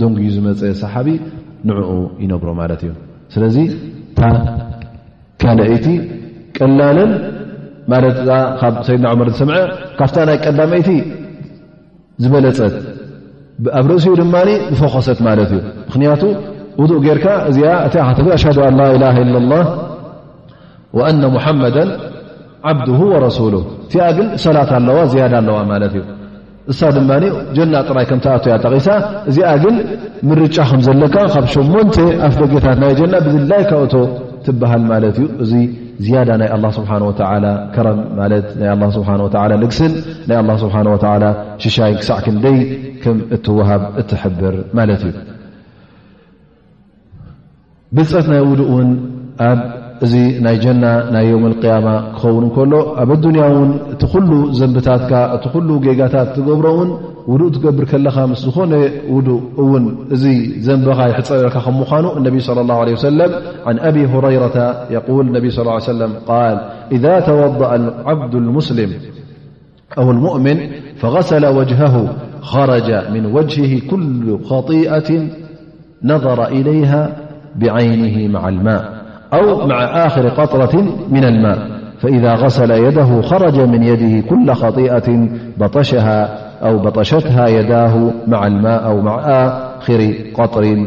ደንጉዩ ዝመፀ ሰሓቢ ንዕኡ ይነብሮ ማለት እዩ ስለዚ እታ ካልኣይቲ ቀላልን ማለት እዛ ካብ ሰይድና ዑመር ዝሰምዐ ካብታ ናይ ቀዳመይቲ ዝበለፀት ኣብ ርእሲኡ ድማ ዝፈኮሰት ማለት እዩ ምክንያቱ ውዱእ ጌርካ እዚኣ እታ ካተብ ኣሽዱ ኣ ላላ ላ ላ ወኣነ ሙሓመዳ ዓብድሁ ወረሱሉ እቲኣ ግን ሰላት ኣለዋ ዝያዳ ኣለዋ ማለት እዩ እሳ ድማ ጀና ጥራይ ከም ትኣቱ እያ ጠቒሳ። እዚኣ ግን ምርጫ ከም ዘለካ ካብ ሸሞንተ ኣፍ ደጌታት ናይ ጀና ብድላይካ እቶ ትበሃል ማለት እዩ። እዚ ዝያዳ ናይ ኣላ ስብሓን ወተዓላ ከረም ማለት ናይ ኣላ ስብሓን ወተዓላ ልግስን ናይ ኣላ ስብሓን ወተዓላ ሽሻይን ክሳዕ ክንደይ ከም እትወሃብ እትሕብር ማለት እዩ። ብልፀት ናይ ውዱእ እውን ኣብ እዚ ናይ ጀና ናይ ዮም ቅያማ ክኸውን ከሎ ኣብ ኣዱንያ እውን እቲ ኩሉ ዘንብታትካ እቲ ኩሉ ጌጋታት ትገብሮ እውን ውዱእ ትገብር ከለኻ ምስ ዝኾነ ውዱእ እውን እዚ ዘንበኻ ይሕፀረልካ ከም ምኳኑ እነቢ ለ ላ ለ ሰለም ን ኣብ ሁረይረተ የል ነቢ ስ ሰለም ቃል ኢዛ ተወضእ ዓብዱ ልሙስሊም أو المؤمن فغسل وجهه خرج من وجهه كل خطيئة نظر إليها بعينه مع الماء أو مع آخر قطرة من الماء فإذا غسل يده خرج من يده كل خطيةأو بطشتها يداه مع الماء أو معآطفإذا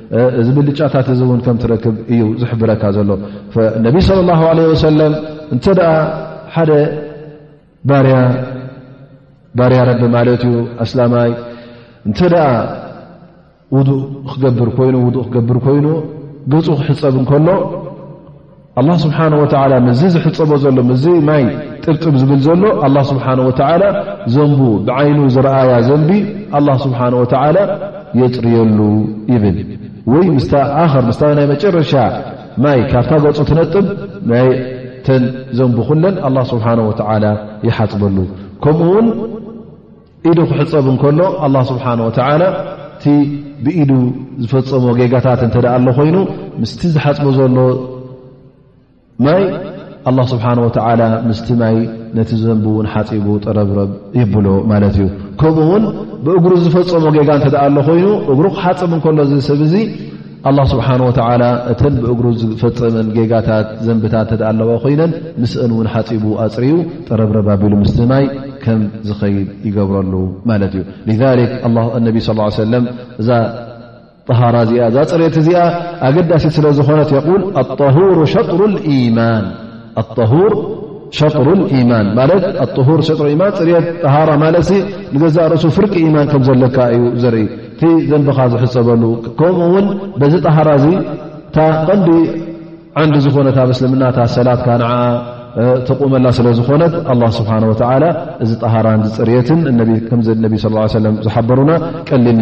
እዚ ብልጫታት እዚ እውን ከም ትረክብ እዩ ዝሕብረካ ዘሎ ነቢ ስለ ላ ለ ወሰለም እንተ ደኣ ሓደ ባርያ ባርያ ረቢ ማለት እዩ ኣስላማይ እንተ ደኣ ውእ ክገብር ኮይኑ ውእ ክገብር ኮይኑ ገፁ ክሕፀብ እንከሎ ኣላ ስብሓን ወተዓላ ምስዚ ዝሕፀቦ ዘሎ ምስዚ ማይ ጥብጥብ ዝብል ዘሎ ኣላ ስብሓን ወተዓላ ዘንቡ ብዓይኑ ዝረኣያ ዘንቢ ኣላ ስብሓን ወተዓላ የፅርየሉ ይብል ወይ ምስታ ኣኸር ምስታ ናይ መጨረሻ ማይ ካብታ ገፁ ትነጥብ ናይ ተን ዘንቡ ኩለን ኣላ ስብሓን ወተዓላ ይሓፅበሉ ከምኡ ውን ኢዱ ክሕፀብ እንከሎ ኣላ ስብሓን ወተላ እቲ ብኢዱ ዝፈፀሞ ጌጋታት እንተ ደኣ ኣሎ ኮይኑ ምስቲ ዝሓፅቡ ዘሎ ማይ ኣላ ስብሓን ወተላ ምስቲ ማይ ነቲ ዘንብ እውን ሓፂቡ ጥረብረብ ይብሎ ማለት እዩ ከምኡ እውን ብእግሩ ዝፈፀሞ ጌጋ እንተ ኣሎ ኮይኑ እግሩ ክሓፅብ እንከሎ እዚ ሰብ እዙ ኣላ ስብሓን ወተላ እተን ብእግሩ ዝፈፀመን ጌጋታት ዘንብታት እተደኣ ኣለዋ ኮይነን ምስአን እውን ሓፂቡ ኣፅርዩ ጠረብረብ ኣቢሉ ምስቲ ማይ ከም ዝኸይድ ይገብረሉ ማለት እዩ ነቢ ስ ሰለም እዛ ጠሃራ እዚኣ እዛ ፅሬት እዚኣ ኣገዳሲት ስለ ዝኾነት የቁል ኣጣሁሩ ሸጥሩ ልኢማን ኣطሁር ሸጥሩ ኢማን ማለት ኣሁር ሸጥሩ ኢማን ፅርት ጠሃራ ማለት ንገዛእ ርእሱ ፍርቂ ኢማን ከም ዘለካ እዩ ዘርኢ እቲ ዘንብኻ ዝሕፀበሉ ከምኡ እውን በዚ ጠሃራ እዚ እታ ቐንዲ ዓንዲ ዝኾነ ብ እስልምና እታ ሰላትካ ንዓ ተቁመላ ስለ ዝኾነት ኣላ ስብሓን ወተላ እዚ ጠሃራን ዝፅርትን ነቢ ስ ሰለም ዝሓበሩና ቀሊል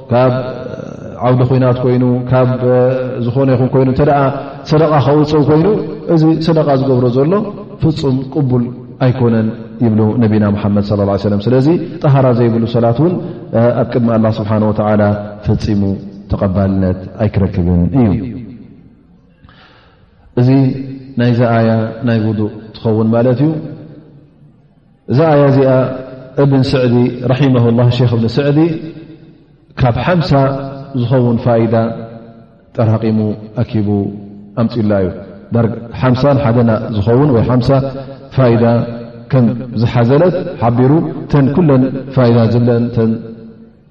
ካብ ዓውዲ ኩናት ኮይኑ ካብ ዝኾነ ይኹን ኮይኑ እተ ሰደቃ ከውፅእ ኮይኑ እዚ ሰደቃ ዝገብሮ ዘሎ ፍፁም ቅቡል ኣይኮነን ይብሉ ነቢና ሓመድ ለ ላ ሰለም ስለዚ ጠሃራ ዘይብሉ ሰላት እውን ኣብ ቅድሚ ኣላ ስብሓን ወተላ ፈፂሙ ተቐባልነት ኣይክረክብን እዩ እዚ ናይዚ ኣያ ናይ ውዱእ ትኸውን ማለት እዩ እዛ ኣያ እዚኣ እብን ስዕዲ ራማ ላ ክ እብን ስዕዲ ካብ ሓምሳ ዝኸውን ፋይዳ ጠራቂሙ ኣኪቡ ኣምፅላ እዩ ሓምሳ ሓደና ዝኸውን ወይ ሓምሳ ፋይዳ ከም ዝሓዘለት ሓቢሩ ተን ኩለን ፋይዳ ዝብለን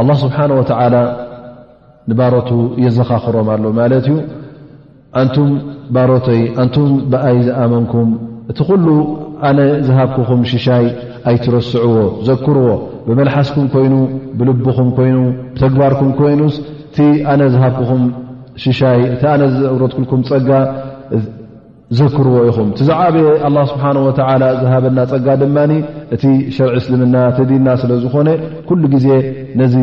ኣላ ስብሓን ወተዓላ ንባሮቱ የዘኻኽሮም ኣሎ ማለት እዩ ኣንቱም ባሮተይ ኣንቱም ብኣይ ዝኣመንኩም እቲ ኩሉ ኣነ ዝሃብኩኹም ሽሻይ ኣይትረስዕዎ ዘክርዎ ብመልሓስኩም ኮይኑ ብልብኹም ኮይኑ ብተግባርኩም ኮይኑስ እቲ ኣነ ዝሃብኩኹም ሽሻይ እቲ ኣነ ዘውረትክልኩም ፀጋ ዘክርዎ ኢኹም እቲ ዝዓበየ ኣላ ስብሓን ወተዓላ ዝሃበና ፀጋ ድማ እቲ ሸርዒ እስልምና ተዲና ስለ ዝኾነ ኩሉ ግዜ ነዚ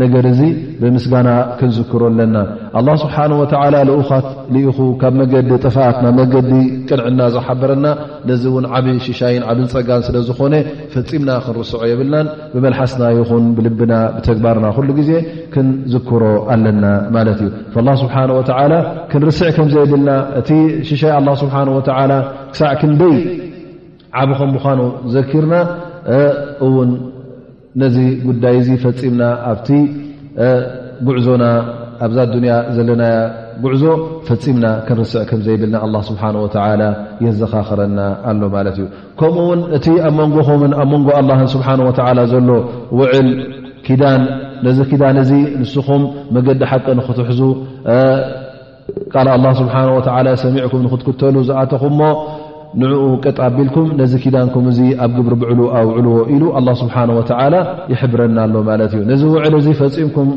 ነገር እዚ ብምስጋና ክንዝክሮ ኣለና ኣላ ስብሓን ወተዓላ ልኡኻት ልኢኹ ካብ መገዲ ጥፍኣት ናብ መገዲ ቅንዕና ዝሓበረና ነዚ እውን ዓብ ሽሻይን ዓብን ፀጋን ስለ ዝኾነ ፈፂምና ክንርስዖ የብልናን ብመልሓስና ይኹን ብልብና ብተግባርና ኩሉ ግዜ ክንዝክሮ ኣለና ማለት እዩ ላ ስብሓን ወተላ ክንርስዕ ከም ዘይብልና እቲ ሽሻይ ኣላ ስብሓን ወተላ ክሳዕ ክንደይ ዓብ ከም ምዃኑ ዘኪርና እውን ነዚ ጉዳይ እዚ ፈፂምና ኣብቲ ጉዕዞና ኣብዛ ዱንያ ዘለናያ ጉዕዞ ፈፂምና ክንርስዕ ከም ዘይብልና ኣላ ስብሓን ወተላ የዘኻኽረና ኣሎ ማለት እዩ ከምኡ ውን እቲ ኣብ መንጎኹምን ኣብ መንጎ ኣላን ስብሓን ወተዓላ ዘሎ ውዕል ኪዳን ነዚ ኪዳን እዚ ንስኹም መገዲ ሓቂ ንኽትሕዙ ቃል ኣላ ስብሓን ወተላ ሰሚዕኩም ንኽትክተሉ ዝኣተኹምሞ ንዕኡ ቅጥ ኣቢልኩም ነዚ ኪዳንኩም እዚ ኣብ ግብሪ ብዕሉ ኣውዕልዎ ኢሉ ኣላ ስብሓን ወተዓላ ይሕብረና ኣሎ ማለት እዩ ነዚ ውዕል እዚ ፈፂምኩም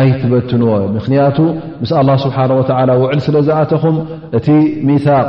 ኣይትበትንዎ ምኽንያቱ ምስ ኣላ ስብሓን ወተዓላ ውዕል ስለ ዝኣተኹም እቲ ሚታቅ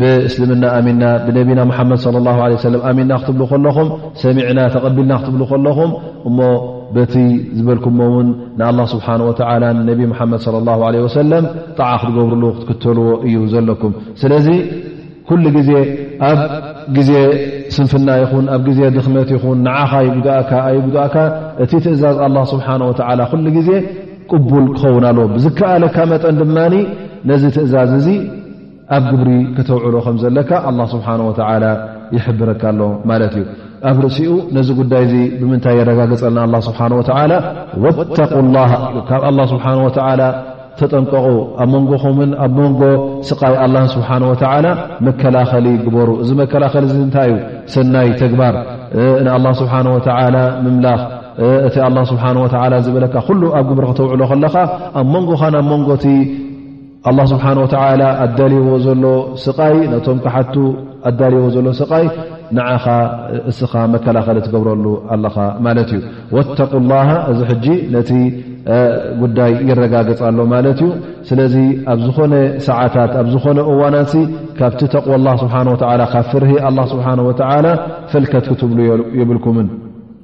ብእስልምና ኣሚና ብነቢና ሓመድ صለ ه ለ ሰለ ኣሚና ክትብሉ ከለኹም ሰሚዕና ተቐቢልና ክትብሉ ከለኹም እሞ በቲ ዝበልኩሞ ውን ንኣላ ስብሓን ወላ ነቢ ሓመድ صለ ላه ለ ወሰለም ጣዓ ክትገብርሉ ክትክተልዎ እዩ ዘለኩም ስለዚ ኩሉ ግዜ ኣብ ግዜ ስንፍና ይኹን ኣብ ግዜ ድኽመት ይኹን ንዓኻ ይጉድእካ ኣይጉድእካ እቲ ትእዛዝ ኣላ ስብሓን ወላ ኩሉ ግዜ ቅቡል ክኸውን ኣለዎ ብዝከኣለካ መጠን ድማ ነዚ ትእዛዝ እዚ ኣብ ግብሪ ከተውዕሎ ከም ዘለካ ኣላ ስብሓን ወተላ ይሕብረካ ኣሎ ማለት እዩ ኣብ ርእሲኡ ነዚ ጉዳይ እዚ ብምንታይ የረጋግፀልና ኣላ ስብሓን ወተላ ወተቁ ላ ካብ ኣላ ስብሓን ወተላ ተጠንቀቑ ኣብ መንጎኹምን ኣብ መንጎ ስቃይ ኣላ ስብሓን ወተላ መከላኸሊ ግበሩ እዚ መከላኸሊ እዚ እንታይ እዩ ሰናይ ተግባር ንኣላ ስብሓን ወተላ ምምላኽ እቲ ኣላ ስብሓን ወተላ ዝበለካ ኩሉ ኣብ ግብሪ ከተውዕሎ ከለካ ኣብ መንጎኻን ኣብ መንጎቲ ኣላ ስብሓን ወተላ ኣዳልዎ ዘሎ ስቃይ ነቶም ክሓቱ ኣዳልዎ ዘሎ ስቃይ ንዓኻ እስኻ መከላኸሊ ትገብረሉ ኣለኻ ማለት እዩ ወተቁ ላሃ እዚ ሕጂ ነቲ ጉዳይ ይረጋግፅ ኣሎ ማለት እዩ ስለዚ ኣብ ዝኾነ ሰዓታት ኣብ ዝኾነ እዋናት ካብቲ ተቕዋ ላ ስብሓን ወላ ካብ ፍርሂ ኣላ ስብሓን ወተላ ፈልከት ክትብሉ የብልኩምን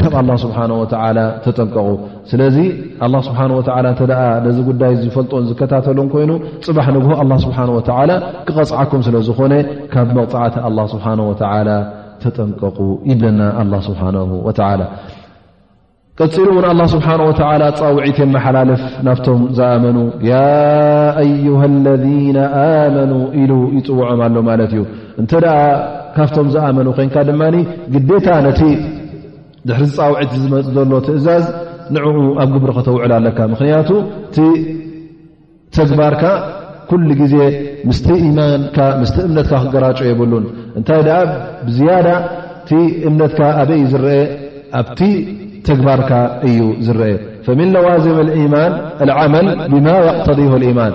ካብ ኣላ ስብሓን ወተዓላ ተጠንቀቑ ስለዚ ኣላ ስብሓን ወተዓላ እንተ ደኣ ነዚ ጉዳይ ዝፈልጦን ዝከታተሉን ኮይኑ ፅባሕ ንግሆ ኣላ ስብሓን ወተዓላ ክቐፅዓኩም ስለ ዝኾነ ካብ መቕፃዕቲ ኣላ ስብሓን ወተዓላ ተጠንቀቑ ይብለና ኣላ ስብሓን ወተዓላ ቀፂሉ እውን ኣላ ስብሓን ወተዓላ ፃውዒት የመሓላልፍ ናብቶም ዝኣመኑ ያ ኣዩሃ ለذነ ኣመኑ ኢሉ ይፅውዖም ኣሎ ማለት እዩ እንተ ካብቶም ዝኣመኑ ኮንካ ድማ ግዴታ ነቲ ድሕሪ ዝፃውዒት ዝመፅ ዘሎ ትእዛዝ ንዕኡ ኣብ ግብሪ ከተውዕል ኣለካ ምክንያቱ እቲ ተግባርካ ኩሉ ግዜ ምስቲ ኢማንካ ምስቲ እምነትካ ክገራጮ የብሉን እንታይ ደኣ ብዝያዳ እቲ እምነትካ ኣበይ እዩ ዝረአ ኣብቲ ተግባርካ እዩ ዝረአ ፈምን ለዋዝም ማን ዓመል ብማ የቅተዲሁ ማን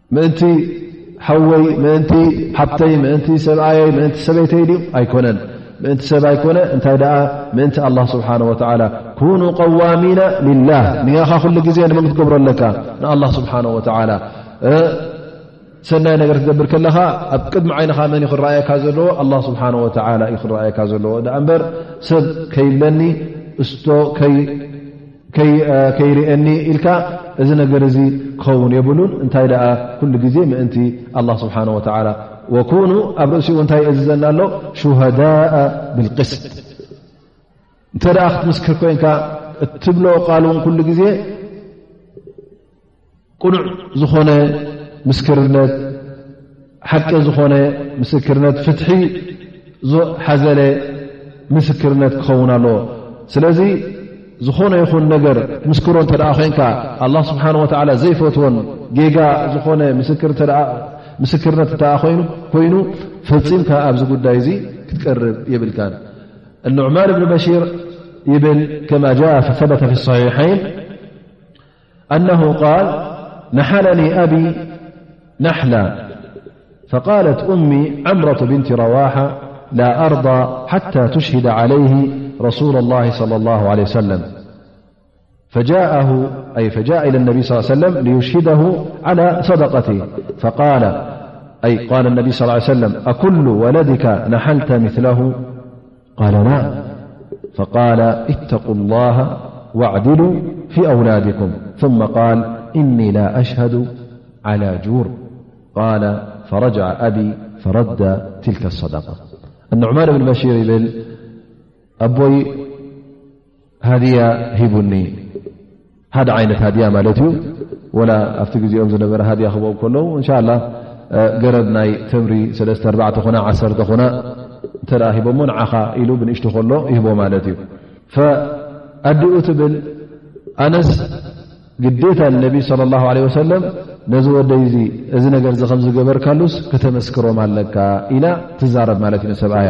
ምእንቲ ሓወይ ምእንቲ ሓብተይ ምእንቲ ሰብኣየይ ምእንቲ ሰበይተይ ድዩ ኣይኮነን ምእንቲ ሰብ ኣይኮነ እንታይ ደኣ ምእንቲ ኣላ ስብሓን ወተዓላ ኩኑ ቀዋሚና ልላህ ንያኻ ኩሉ ግዜ ንመን ክትገብሮ ኣለካ ንኣላ ስብሓን ወተዓላ ሰናይ ነገር ክትገብር ከለኻ ኣብ ቅድሚ ዓይንኻ መን ዩ ክረኣየካ ዘለዎ ኣላ ስብሓን ወተዓላ ዩ ክረኣየካ ዘለዎ ደኣ እምበር ሰብ ከይብለኒ እስቶ ከይ ከይርእየኒ ኢልካ እዚ ነገር እዚ ክኸውን የብሉን እንታይ ደኣ ኩሉ ግዜ ምእንቲ ኣላ ስብሓን ወተላ ወኩኑ ኣብ ርእሲኡ እንታይ እዝዘና ኣሎ ሹሃዳ ብልቅስት እንተ ደኣ ክትምስክር ኮይንካ እትብሎ ቃል እውን ኩሉ ግዜ ቅኑዕ ዝኾነ ምስክርነት ሓቂ ዝኾነ ምስክርነት ፍትሒ ዝሓዘለ ምስክርነት ክኸውን ኣለዎ ስለዚ ዝኾነ ይኹን ነገር ትምስክሮ እተ ኮንካ ኣላ ስብሓን ወላ ዘይፈትዎን ጌጋ ዝኾነ ምስክርነት እተ ኮይኑ ፈፂምካ ኣብዚ ጉዳይ እዙ ክትቀርብ ይብልካ እኑዕማር እብኒ በሽር ይብል ከማ ጃ ተበተ ፊ ሰሒሐይን أنه قال نحلني أبي نحلا فقالت أمي عمرة بنت رواحة لا أرضى حتى تشهد عليه رسول الله صلى الله عليه وسلم فجاء إلى النبي صلى ال عليه وسلم ليشهده على صدقته فاأ قال النبي صلى الله عليه وسلم أكل ولدك نحلت مثله قال لا فقال اتقوا الله واعدلوا في أولادكم ثم قال إني لا أشهد على جور قال فرجع أبي فرد تلك الصدقة النعمان بن بشيربل أبوي ሃድያ ሂቡኒ ሓደ ዓይነት ሃድያ ማለት እዩ ወላ ኣብቲ ግዜኦም ዝነበረ ሃድያ ክበኦም ከለዉ እንሻ ላ ገረብ ናይ ተምሪ ሰለስተ ኣርባዕተ ኮና ዓሰርተ ኮና እንተ ሂቦሞ ንዓኻ ኢሉ ብንእሽቱ ከሎ ይህቦ ማለት እዩ ኣዲኡ ትብል ኣነስ ግዴታ ነቢ ለ ላ ለ ወሰለም ነዚ ወደይ ዚ እዚ ነገር ዚ ከምዝገበርካሉስ ከተመስክሮም ኣለካ ኢላ ትዛረብ ማለት እዩ ንሰብኣያ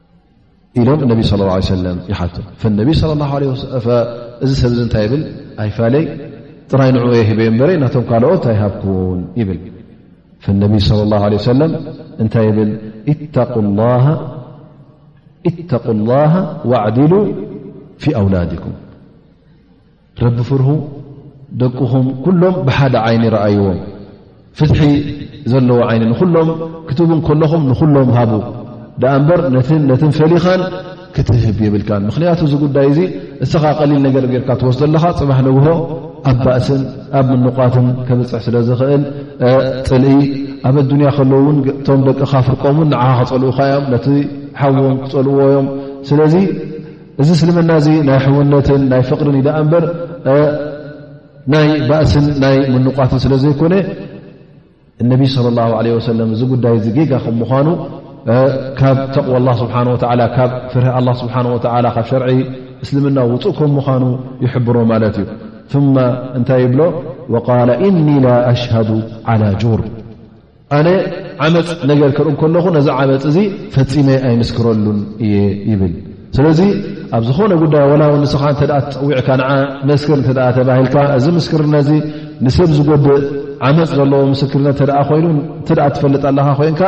ኢሎም እነቢ ስለ ላ ሰለም ይሓቱ ፈነቢ ለ ላ ለ እዚ ሰብ ዚ እንታይ ይብል ኣይፋለይ ጥራይ ንዑ የ ሂበ በረ ናቶም ካልኦት ኣይሃብክዎውን ይብል ፈነቢ ለ ላ ለ ሰለም እንታይ ይብል እተቁ ላሃ ዋዕድሉ ፊ ኣውላድኩም ረቢ ፍርሁ ደቅኹም ኩሎም ብሓደ ዓይኒ ረኣይዎም ፍትሒ ዘለዎ ዓይኒ ንኹሎም ክትቡ ከለኹም ንኹሎም ሃቡ ደኣ እምበር ነትን ፈሊኻን ክትህብ የብልካን ምክንያቱ እዚ ጉዳይ እዚ እስኻ ቀሊል ነገር ጌርካ ትወስ ዘለኻ ፅባሕ ንግሆ ኣብ ባእስን ኣብ ምንቋትን ከብፅሕ ስለ ዝኽእል ፅልኢ ኣብ ኣዱንያ ከለዉ ውን እቶም ደቅኻ ፍርቆም ውን ንዓኻ ክፀልኡካ እዮም ነቲ ሓዎም ክፀልዎ እዮም ስለዚ እዚ እስልምና እዚ ናይ ሕውነትን ናይ ፍቕርን ዩ ደኣ እምበር ናይ ባእስን ናይ ምንቋትን ስለ ዘይኮነ እነቢ ስለ ላ ለ ወሰለም እዚ ጉዳይ እዚ ጌጋ ከም ምኳኑ ካብ ተቕዋ ላ ስብሓ ወላ ካብ ፍርሂ ኣላ ስብሓ ወላ ካብ ሸርዒ እስልምና ውፁእ ከም ምኳኑ ይሕብሮ ማለት እዩ ማ እንታይ ይብሎ ወቃል እኒ ላ ኣሽሃዱ ዓላ ጁር ኣነ ዓመፅ ነገር ክርኢ ከለኹ ነዚ ዓመፅ እዚ ፈፂመ ኣይምስክረሉን እየ ይብል ስለዚ ኣብ ዝኾነ ጉዳይ ወላ ው ንስኻ እተ ትፀዊዕካ ንዓ መስክር እተ ተባሂልካ እዚ ምስክርነዚ ንሰብ ዝጎድእ ዓመፅ ዘለዎ ምስክርነት እተ ኮይኑ እተ ትፈልጥ ኣለካ ኮይንካ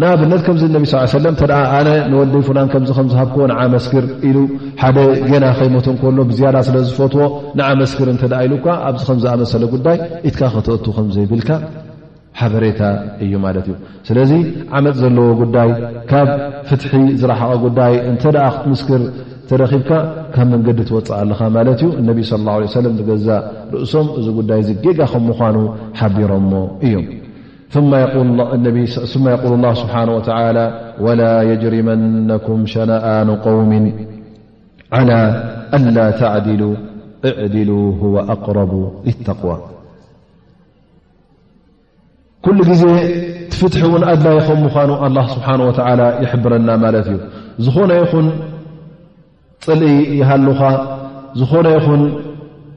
ንኣብነት ከምዚ ነቢ ስ ሰለ እተ ኣነ ንወደይ ፍላን ከምዚ ከምዝሃብክዎ ንዓ መስክር ኢሉ ሓደ ገና ከይሞት ከሎ ብዝያዳ ስለ ዝፈትዎ ንዓ መስክር እተ ኢሉካ ኣብዚ ከምዝኣመሰለ ጉዳይ ኢትካ ከተእቱ ከምዘይብልካ ሓበሬታ እዩ ማለት እዩ ስለዚ ዓመፅ ዘለዎ ጉዳይ ካብ ፍትሒ ዝረሓቐ ጉዳይ እንተ ክትምስክር ተረኪብካ ካብ መንገዲ ትወፅእ ኣለኻ ማለት እዩ እነቢ ስለ ላ ለ ሰለም ንገዛእ ርእሶም እዚ ጉዳይ እዚ ጌጋ ከም ምኳኑ ሓቢሮሞ እዮም ማ የቁል ላ ስብሓ ወተ ወላ የጅሪመነኩም ሸነኣኑ ቆውምን ዓላ ኣላ ተዕድሉ እዕድሉ ወ ኣቅረቡ ተቅዋ ኩሉ ግዜ ትፍትሒ እውን ኣድላይ ከም ምኳኑ ኣላ ስብሓን ወተላ ይሕብረና ማለት እዩ ዝኾነ ይኹን ፅልኢ ይሃሉኻ ዝኾነ ይኹን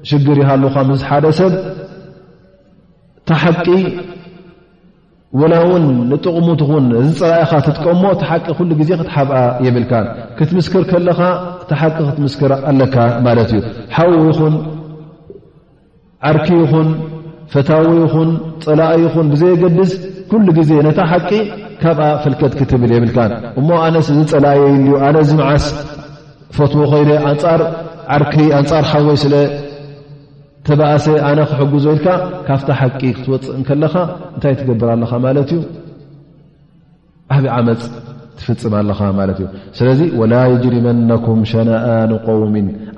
ሽግር ይሃሉኻ ምስ ሓደ ሰብ እታ ሓቂ ወላ እውን ንጥቕሙ ትኹን እዚ ፅራኢኻ ትጥቀሞ እቲ ሓቂ ኩሉ ግዜ ክትሓብኣ የብልካ ክትምስክር ከለኻ እቲ ሓቂ ክትምስክር ኣለካ ማለት እዩ ሓዉ ይኹን ዓርኪ ይኹን ፈታዊ ይኹን ፀላኢ ይኹን ብዘየገድስ ኩሉ ግዜ ነታ ሓቂ ካብኣ ፍልከት ክትብል የብልካ እሞ ኣነስ እዚ ፀላየ ዩ ኣነ እዚ መዓስ ፈትዎ ኮይነ ኣንፃር ዓርኪ ኣንፃር ሓወይ ስለ ተባእሰ ኣነ ክሕግዞ ኢልካ ካብታ ሓቂ ክትወፅእ ከለኻ እንታይ ትገብር ኣለኻ ማለት እዩ ዓቢ ዓመፅ ትፍፅም ኣለኻ ማለት እዩ ስለዚ ወላ ይጅሪመነኩም ሸነኣኑ ቆውሚ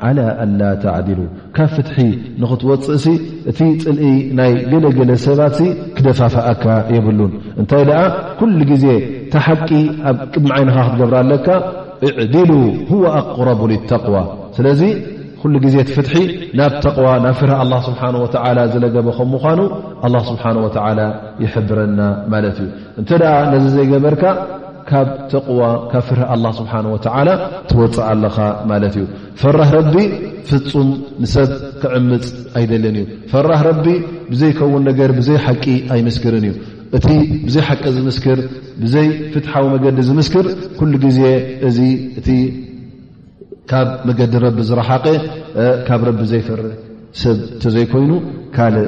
ዓላ ኣላ ተዕድሉ ካብ ፍትሒ ንኽትወፅእሲ እቲ ፅልኢ ናይ ገለገለ ሰባት ክደፋፍኣካ የብሉን እንታይ ደኣ ኩሉ ግዜ ታሓቂ ኣብ ቅድሚ ዓይንኻ ክትገብራ ኣለካ እዕድሉ ሁወ ኣቅረቡ ልተቕዋ ስለዚ ኩሉ ግዜ እቲ ፍትሒ ናብ ተቕዋ ናብ ፍርህ ኣላ ስብሓን ወተዓላ ዝለገበ ከም ምዃኑ ኣላ ስብሓን ወተዓላ ይሕብረና ማለት እዩ እንተ ነዚ ዘይገበርካ ካብ ተቕዋ ካብ ፍርህ ኣላ ስብሓን ወተዓላ ትወፅእ ኣለኻ ማለት እዩ ፈራህ ረቢ ፍፁም ንሰብ ክዕምፅ ኣይደልን እዩ ፈራህ ረቢ ብዘይከውን ነገር ብዘይ ሓቂ ኣይምስክርን እዩ እቲ ብዘይ ሓቂ ዝምስክር ብዘይ ፍትሓዊ መገዲ ዝምስክር ኩሉ ግዜ እዚ እቲ ካብ መገዲ ረቢ ዝረሓቀ ካብ ረቢ ዘይፈርህ ሰብ እተዘይኮይኑ ካልእ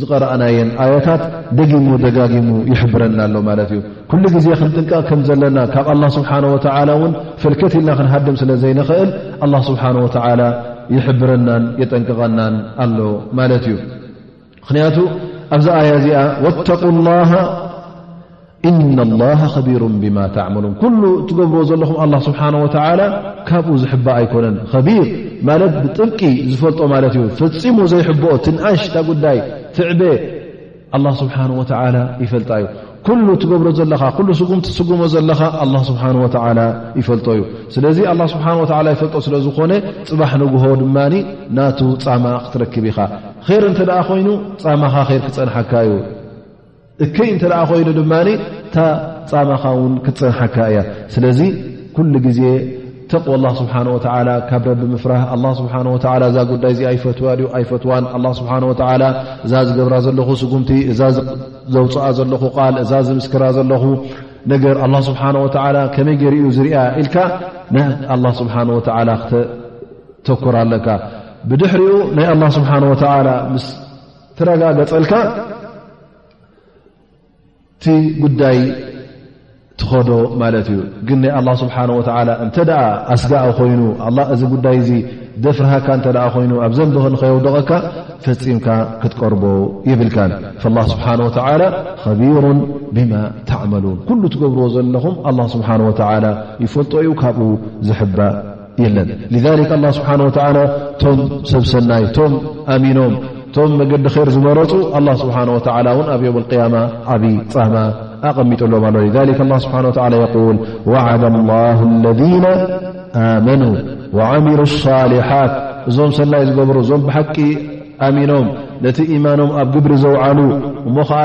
ዝቐረኣናየን ኣያታት ደጊሙ ደጋጊሙ ይሕብረና ኣሎ ማለት እዩ ኩሉ ግዜ ክንጥንቀቕ ከም ዘለና ካብ ኣላ ስብሓን ወተላ እውን ፈልከት ኢልና ክንሃድም ስለ ዘይንኽእል ኣላ ስብሓን ወተላ ይሕብረናን የጠንቅቐናን ኣሎ ማለት እዩ ምኽንያቱ ኣብዚ ኣያ እዚኣ ወተቁ ላ እነ ላሃ ከቢሩ ብማ ተዕመሉን ኩሉ እትገብርዎ ዘለኹም ኣላ ስብሓን ወተላ ካብኡ ዝሕባእ ኣይኮነን ከቢር ማለት ብጥብቂ ዝፈልጦ ማለት እዩ ፈፂሙ ዘይሕብኦ ትንኣሽ እታ ጉዳይ ትዕበ ኣላ ስብሓን ወተላ ይፈልጣ እዩ ኩሉ እትገብሮ ዘለኻ ኩሉ ስጉም ትስጉሞ ዘለኻ ኣላ ስብሓን ወተላ ይፈልጦ እዩ ስለዚ ኣላ ስብሓን ወተላ ይፈልጦ ስለ ዝኾነ ፅባሕ ንግሆ ድማ ናቱ ፃማ ክትረክብ ኢኻ ር እንተ ደኣ ኮይኑ ፃማኻ ር ክፀንሓካ እዩ እከይ እንተ ኮይኑ ድማ እታ ፃማኻ ውን ክትፀንሓካ እያ ስለዚ ኩሉ ግዜ ተቕ ላ ስብሓ ወ ካብ ረቢ ምፍራህ ኣ ስብሓ ወ እዛ ጉዳይ እዚ ኣይፈትዋ ዩ ኣይፈትዋን ስብሓ ወ እዛ ዝገብራ ዘለኹ ስጉምቲ እዛ ዘውፅኣ ዘለኹ ቃል እዛ ዝምስክራ ዘለኹ ነገር ኣላ ስብሓ ወ ከመይ ገይርኡ ዝርያ ኢልካ ናይ ኣላ ስብሓ ወ ክተተኩር ኣለካ ብድሕሪኡ ናይ ኣላ ስብሓ ወ ተረጋገፀልካ እቲ ጉዳይ ትኸዶ ማለት እዩ ግን ናይ ኣላ ስብሓን ወተላ እንተ ኣስጋኣ ኮይኑ እዚ ጉዳይ እዚ ደፍርሃካ እተ ኮይኑ ኣብ ዘንቢ ንኸየውደቐካ ፈፂምካ ክትቀርቦ ይብልካን ላ ስብሓን ወተላ ከቢሩ ብማ ተዕመሉን ኩሉ ትገብርዎ ዘለኹም ኣላ ስብሓን ወተላ ይፈልጦ እዩ ካብኡ ዝሕባእ የለን ذሊክ ኣላ ስብሓን ወተላ እቶም ሰብ ሰናይ እቶም ኣሚኖም እቶም መገዲ ር ዝመረፁ ኣላ ስብሓን ወተላ እውን ኣብ ዮም ቅያማ ዓብ ፃማ ኣቐሚጡሎም ኣሎ ሊክ ላ ስብሓን ወላ የል ወዓዳ ላ ለذነ ኣመኑ ወዓሚሉ ሳሊሓት እዞም ሰናይ ዝገብሩ እዞም ብሓቂ ኣሚኖም ነቲ ኢማኖም ኣብ ግብሪ ዘውዓሉ እሞ ኸዓ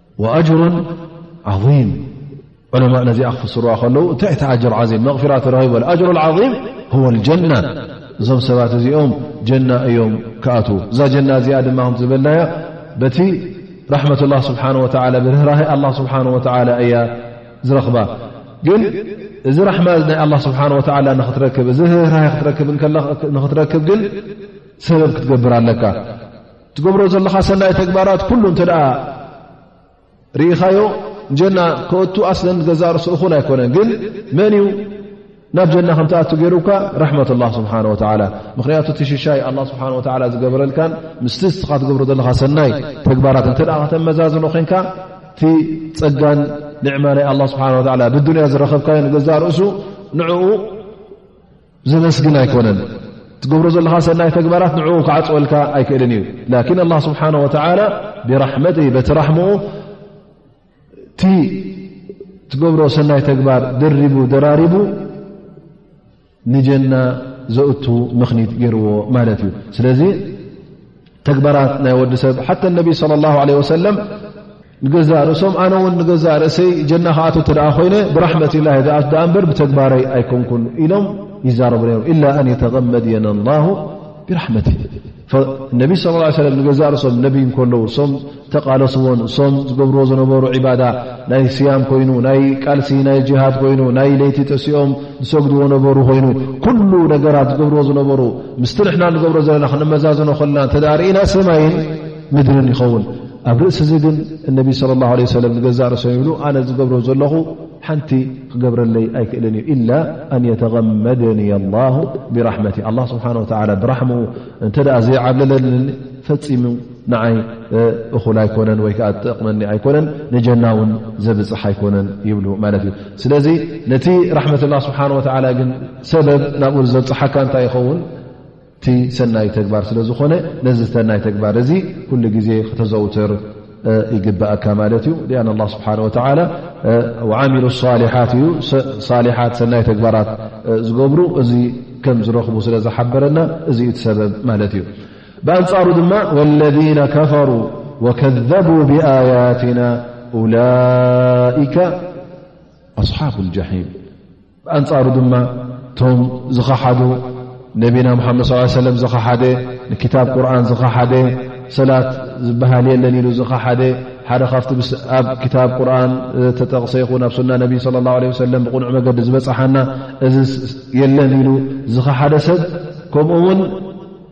ወኣጅሮ ዓም ዑለማ ነዚኣ ክፍስርዋ ከለዉ እታይ እቲ ኣጅር ዓም መቕፊራ ተረኪቡ ኣጅሮ ዓም ዋ ጀና እዞም ሰባት እዚኦም ጀና እዮም ክኣት እዛ ጀና እዚኣ ድማ ከም ዝበልናዮ በቲ ራሕመት ላ ስብሓ ወ ብርህራህ ኣላ ስብሓ ወ እያ ዝረኽባ ግን እዚ ራሕማ ናይ ኣላ ስብሓ ወላ ንክትረክብ እዚ ርህራህ ክትረክብ ንክትረክብ ግን ሰበብ ክትገብር ኣለካ ትገብሮ ዘለኻ ሰናይ ተግባራት ኩሉ እንተ ርኢኻዮ ጀና ክእቱ ኣስለን ገዛእ ርእሲ እኹል ኣይኮነን ግን መን እዩ ናብ ጀና ከም ትኣቱ ገይሩካ ረሕመት ላ ስብሓን ወላ ምክንያቱ እቲ ሽሻይ ኣላ ስብሓን ወላ ዝገበረልካን ምስቲ ንስኻ ትገብሮ ዘለኻ ሰናይ ተግባራት እንተ ከተመዛዝኖ ኮንካ እቲ ፀጋን ንዕማ ናይ ኣላ ስብሓን ወላ ብዱንያ ዝረከብካዮ ንገዛእ ርእሱ ንዕኡ ዘመስግን ኣይኮነን ትገብሮ ዘለኻ ሰናይ ተግባራት ንዕኡ ክዓፅወልካ ኣይክእልን እዩ ላኪን ኣላ ስብሓን ወተላ ብራሕመት በቲ ራሕምኡ እቲ ትገብሮ ሰናይ ተግባር ደሪቡ ደራሪቡ ንጀና ዘእቱ ምኽኒት ገይርዎ ማለት እዩ ስለዚ ተግባራት ናይ ወዲ ሰብ ሓ ነቢ صለ ላ ለ ወሰለም ንገዛእ ርእሶም ኣነ እውን ንገዛእ ርእሰይ ጀና ክኣቶ እተ ኮይነ ብራሕመት ላ ኣ ኣ እበር ብተግባረይ ኣይኮንኩን ኢሎም ይዛረቡ ም ኢላ ኣን የተመድየና ላ ብራሕመት ነቢ ስ ንገዛእ ርእሶም ነብይ ከለዉ ተቓለስዎ ንእሶም ዝገብርዎ ዝነበሩ ዒባዳ ናይ ስያም ኮይኑ ናይ ቃልሲ ናይ ጅሃድ ኮይኑ ናይ ለይቲ ጥሲኦም ዝሰግድዎ ነበሩ ኮይኑ ኩሉ ነገራት ዝገብርዎ ዝነበሩ ምስቲ ንሕና ንገብሮ ዘለና ክንመዛዝኖ ከልና እተ ርእና ሰማይን ምድርን ይኸውን ኣብ ርእሲ እዚ ግን እነቢ ስለ ላ ለ ሰለም ንገዛእ ርእሶም ይብሉ ኣነ ዝገብሮ ዘለኹ ሓንቲ ክገብረለይ ኣይክእልን እዩ ኢላ ኣን የተመደኒ ኣላ ብራሕመቲ ኣላ ስብሓን ወላ ብራሕሙ እንተ ዘይዓብለለኒ ፈፂሙ ንዓይ እኹል ኣይኮነን ወይ ከዓ ጥቕመኒ ኣይኮነን ንጀና ውን ዘብፅሕ ኣይኮነን ይብሉ ማለት እዩ ስለዚ ነቲ ራሕመት ላ ስብሓን ወላ ግን ሰበብ ናብኡ ዘብፅሓካ እንታይ ይኸውን እቲ ሰናይ ተግባር ስለ ዝኾነ ነዚ ዝተናይ ተግባር እዚ ኩሉ ግዜ ክተዘውትር ይግብእካ ማለት እዩ ሊኣን ላ ስብሓ ወላ ዓሚሉ ሳሊሓት እዩ ሳሊሓት ሰናይ ተግባራት ዝገብሩ እዚ ከም ዝረኽቡ ስለ ዝሓበረና እዚ እቲ ሰበብ ማለት እዩ ብኣንጻሩ ድማ ወለذነ ከፈሩ ወከዘቡ ብኣያትና ኡላይከ ኣስሓብ ጃሒም ብኣንጻሩ ድማ እቶም ዝኸሓዱ ነቢና ሙሓመድ ስ ሰለም ዝኸሓደ ንክታብ ቁርን ዝኸሓደ ሰላት ዝበሃል የለን ኢሉ ዝኸሓደ ሓደ ካብቲ ኣብ ክታብ ቁርን ተጠቕሰ ይኹን ኣብ ሱና ነቢ ለ ላ ለ ሰለም ብቕኑዕ መገዲ ዝበፅሓና እዚ የለን ኢሉ ዝኸሓደ ሰብ ከምኡ ውን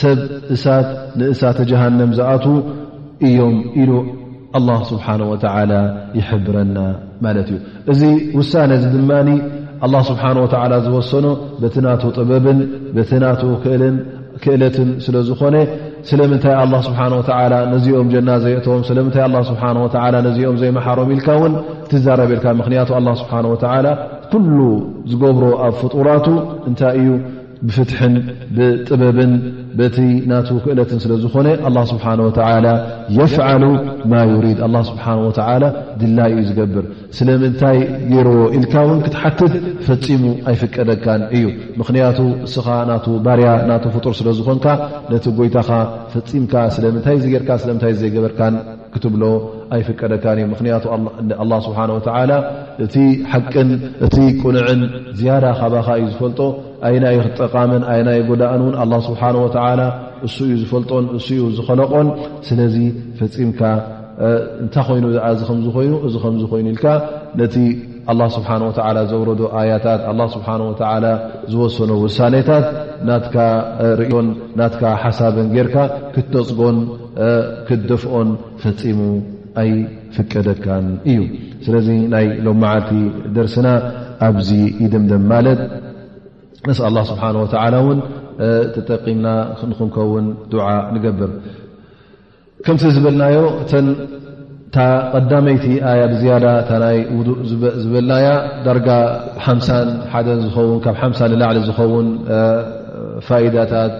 ሰብ እሳት ንእሳተ ጀሃንም ዝኣት እዮም ኢሉ ኣላ ስብሓን ወተላ ይሕብረና ማለት እዩ እዚ ውሳነ እዚ ድማ ኣላ ስብሓን ወተላ ዝወሰኖ በቲ ናቱ ጥበብን በቲ ናቱ ክእልን ክእለትን ስለ ዝኾነ ስለምንታይ ኣላ ስብሓን ወተላ ነዚኦም ጀና ዘየእተዎም ስለምንታይ ኣላ ስብሓን ወተላ ነዚኦም ዘይመሓሮም ኢልካ እውን ትዛረብ የልካ ምኽንያቱ ኣላ ስብሓን ወተላ ኩሉ ዝገብሮ ኣብ ፍጡራቱ እንታይ እዩ ብፍትሕን ብጥበብን በቲ ናቱ ክእለትን ስለ ዝኾነ ኣላ ስብሓን ወተላ የፍዓሉ ማ ዩሪድ ኣላ ስብሓን ወተላ ድላይኡ ዝገብር ስለምንታይ ገይርዎ ኢልካ እውን ክትሓትት ፈፂሙ ኣይፍቀደካን እዩ ምኽንያቱ እስኻ ናቱ ባርያ ናቱ ፍጡር ስለ ዝኾንካ ነቲ ጎይታኻ ፈፂምካ ስለምንታይ ዝገርካ ስለምንታይ ዘይገበርካን ክትብሎ ኣይፍቀደካን እዩ ምክንያቱ ኣላ ስብሓን ወተላ እቲ ሓቅን እቲ ቁንዕን ዝያዳ ካባኻ እዩ ዝፈልጦ ኣይናይ ጠቃምን ኣይናይ ጎዳእን እውን ኣላ ስብሓን ወተላ እሱ እዩ ዝፈልጦን እሱ እዩ ዝኸለቆን ስለዚ ፈፂምካ እንታይ ኮይኑ ኣ እዚ ከምዝ ኮይኑ እዚ ከምዝ ኮይኑ ኢልካ ነቲ ኣላ ስብሓን ወተላ ዘውረዶ ኣያታት ኣላ ስብሓን ወተላ ዝወሰኖ ውሳኔታት ናትካ ርእዮን ናትካ ሓሳብን ጌርካ ክትነፅጎን ክትደፍኦን ፈፂሙ ኣይፍቀደካን እዩ ስለዚ ናይ ሎ መዓልቲ ደርስና ኣብዚ ይድምደም ማለት ነስ ኣላ ስብሓን ወተላ እውን ተጠቂምና ንክንከውን ድዓ ንገብር ከምቲ ዝበልናዮ እተን እታ ቀዳመይቲ ኣያ ብዝያዳ እታ ናይ ውዱእ ዝበልናያ ዳርጋ ሓምሳን ሓደን ዝኸውን ካብ ሓምሳ ንላዕሊ ዝኸውን ፋይዳታት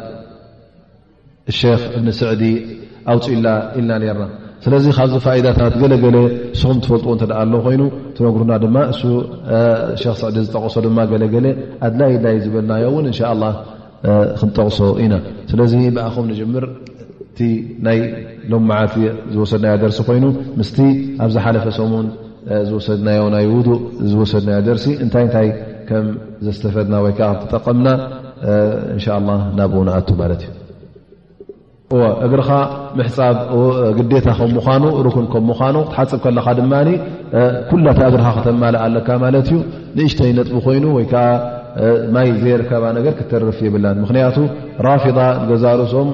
ሸክ እብኒ ስዕዲ ኣውፅእላ ኢልና ነርና ስለዚ ካብዚ ፋይዳታት ገለገለ ንስኹም ትፈልጥዎ እተ ኣሎ ኮይኑ ትነግሩና ድማ እሱ ክ ስዕዲ ዝጠቀሶ ድማ ገለገለ ኣድላይ ድላይ ዝበልናዮ እውን እንሻ ላ ክንጠቕሶ ኢና ስለዚ ብኣኹም ንጀምር እቲ ናይ ሎም መዓልቲ ዝወሰድናዮ ደርሲ ኮይኑ ምስቲ ኣብ ዝሓለፈ ሰሙን ዝወሰድናዮ ናይ ውዱእ ዝወሰድናዮ ደርሲ እንታይ እንታይ ከም ዘስተፈድና ወይከዓ ክተጠቀምና እንሻ ላ ናብኡ ንኣቱ ማለት እዩ እወ እግርኻ ምሕፃብ ግዴታ ከም ምኳኑ ርኩን ከም ምኳኑ ክትሓፅብ ከለካ ድማ ኩላታ እግርኻ ክተማልእ ኣለካ ማለት እዩ ንእሽተይ ነጥቢ ኮይኑ ወይከዓ ማይ ዘየርከባ ነገር ክተርፍ የብላን ምክንያቱ ራፊዳ ገዛርሶም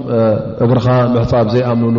እግርኻ ምሕፃብ ዘይኣምንሉ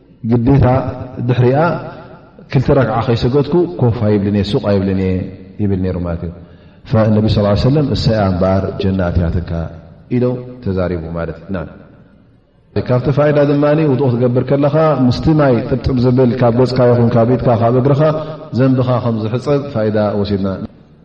ግዴታ ድሕሪኣ ክልተ ረክዓ ከይሰገድኩ ኮፍ ኣይብልን እየ ሱቅ ኣይብልን እየ ይብል ነይሩ ማለት እዩ ነቢ ስ ሰለም እሰያ እምበኣር ጀና ኣትያትካ ኢሎም ተዛሪቡ ማለት እዩ ካብቲ ፋይዳ ድማ ውድቅ ትገብር ከለኻ ምስቲ ማይ ጥብጥብ ዝብል ካብ ገፅካ ይኹን ካብ ኢትካ ካብ እግርኻ ዘንብኻ ከምዝሕፀብ ፋይዳ ወሲድና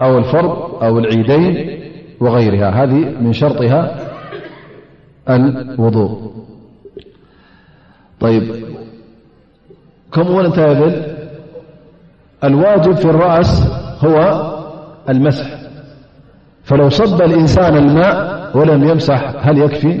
أو الفرض أو العيدين وغيرها هذه من شرطها الوضوء طيب كمنتذل الواجب في الرأس هو المسح فلو صب الإنسان الماء ولم يمسح هل يكفي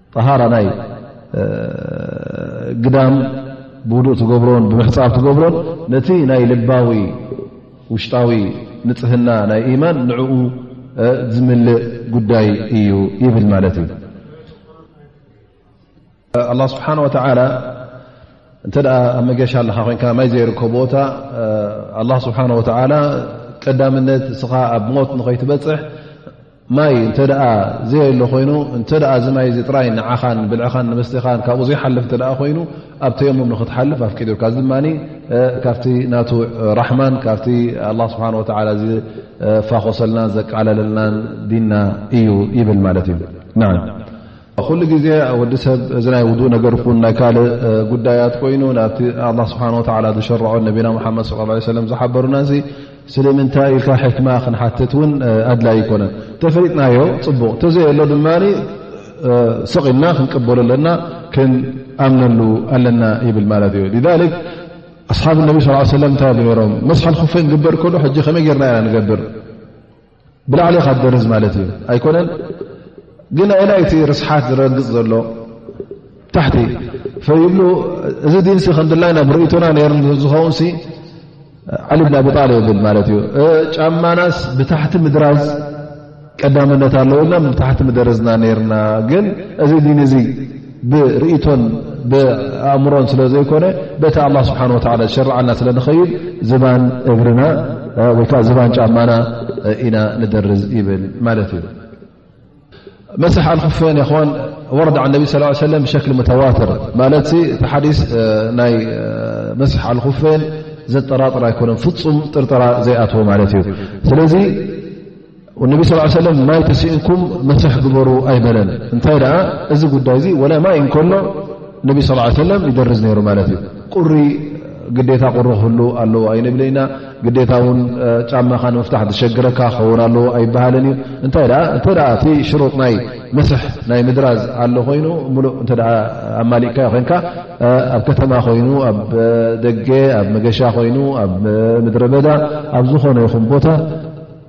ጠሃራ ናይ ግዳም ብውዱእ ትገብሮን ብምሕፃብ ትገብሮን ነቲ ናይ ልባዊ ውሽጣዊ ንፅህና ናይ ኢማን ንዕኡ ዝምልእ ጉዳይ እዩ ይብል ማለት እዩ ኣላ ስብሓን ወተላ እንተ ኣብ መገሻ ኣለካ ኮንካ ማይ ዘይርከ ቦታ ኣላ ስብሓን ወተላ ቀዳምነት እስኻ ኣብ ሞት ንኸይትበፅሕ ማይ እንተ ዘየሎ ኮይኑ እተ እዚ ማይ ዚ ጥራይ ንዓኻን ብልዕኻን ንመስተኻን ካብኡ ዘይሓልፍ እተ ኮይኑ ኣብ ተየሙም ንክትሓልፍ ኣፍቂዱልካ እዚ ድማ ካብቲ ናቱ ራሕማን ካብቲ ኣላ ስብሓን ወላ ዝፋኾሰልናን ዘቃለለልናን ዲና እዩ ይብል ማለት እዩ ኩሉ ግዜ ወዲ ሰብ እዚ ናይ ውዱእ ነገር ኹን ናይ ካልእ ጉዳያት ኮይኑ ናብቲ ኣላ ስብሓን ወላ ዝሸረዖ ነቢና ሓመድ ስ ለ ሰለም ዝሓበሩና እዚ ስለምንታይ ኢልካ ሕክማ ክንሓትት እውን ኣድላይ ይኮነን ተፈሊጥናዮ ፅቡቕ እተዘየሎ ድማ ስቕኢልና ክንቀበሉ ኣለና ክንኣምነሉ ኣለና ይብል ማለት እዩ ሊክ ኣስሓብ ነቢ ስ ሰለም እንታይ ብ ነሮም መስሓል ክፈ ንግበር ከሉ ሕጂ ከመይ ጌርና ኢና ንገብር ብላዕሊ ኻ ደርዝ ማለት እዩ ኣይኮነን ግን ኣላይቲ ርስሓት ዝረግፅ ዘሎ ታሕቲ ፈይብሉ እዚ ዲንሲ ከምድላይ ናብ ርእቶና ነር ዝኸውን ሲ ዓሊብ ናብጣል የብል ማለት እዩ ጫማናስ ብታሕቲ ምድራዝ ቀዳምነት ኣለውና ብታሕቲ ምደረዝና ነርና ግን እዚ ዲን እዚ ብርእቶን ብኣእምሮን ስለ ዘይኮነ በቲ ኣላ ስብሓን ወላ ዝሸርዓና ስለ ንኸይድ ዝባን እግርና ወይ ከዓ ዝባን ጫማና ኢና ንደርዝ ይብል ማለት እዩ መስሕ ኣልክፈን ይኮን ወረድ ዓ ነቢ ስ ሰለ ብሸክሊ መተዋትር ማለት እቲ ሓዲስ ናይ መስሕ ኣልክፈን ዘጠራጥር ኣይኮነን ፍፁም ጥርጠራ ዘይኣትዎ ማለት እዩ ስለዚ ነቢ ስ ሰለም ማይ ተሲእንኩም መስሕ ግበሩ ኣይበለን እንታይ ደኣ እዚ ጉዳይ እዚ ወላ ማይ እንከሎ ነቢ ስ ሰለም ይደርዝ ነይሩ ማለት እዩ ቁሪ ግዴታ ቁሪ ክህሉ ኣለዎ ኣይንብል ኢና ግዴታ እውን ጫማኻ ንምፍታሕ ዝሸግረካ ክኸውን ኣለዎ ኣይበሃልን እዩ እንታይ ደ እንተ እቲ ሽሩጥ ናይ መስሕ ናይ ምድራዝ ኣሎ ኮይኑ ሙሉእ እተ ኣማሊእካዮ ኮንካ ኣብ ከተማ ኮይኑ ኣብ ደገ ኣብ መገሻ ኮይኑ ኣብ ምድረ በዳ ኣብ ዝኾነ ይኹም ቦታ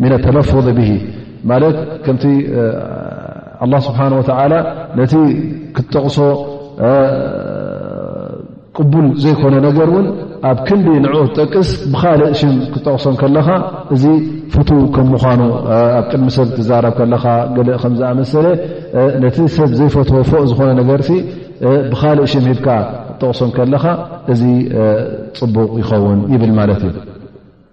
ምን ተለፍظ ብሂ ማለት ከምቲ ኣላ ስብሓን ወተላ ነቲ ክትጠቕሶ ቅቡል ዘይኮነ ነገር እውን ኣብ ክንዲ ንዕኡ ትጠቅስ ብካልእ ሽም ክጠቕሶም ከለኻ እዚ ፍቱው ከም ምኳኑ ኣብ ቅድሚ ሰብ ትዛረብ ከለኻ ገለ ከም ዝኣመሰለ ነቲ ሰብ ዘይፈትዎ ፎእ ዝኾነ ነገር ብካልእ ሽም ሂብካ ክትጠቕሶም ከለኻ እዚ ፅቡቕ ይኸውን ይብል ማለት እዩ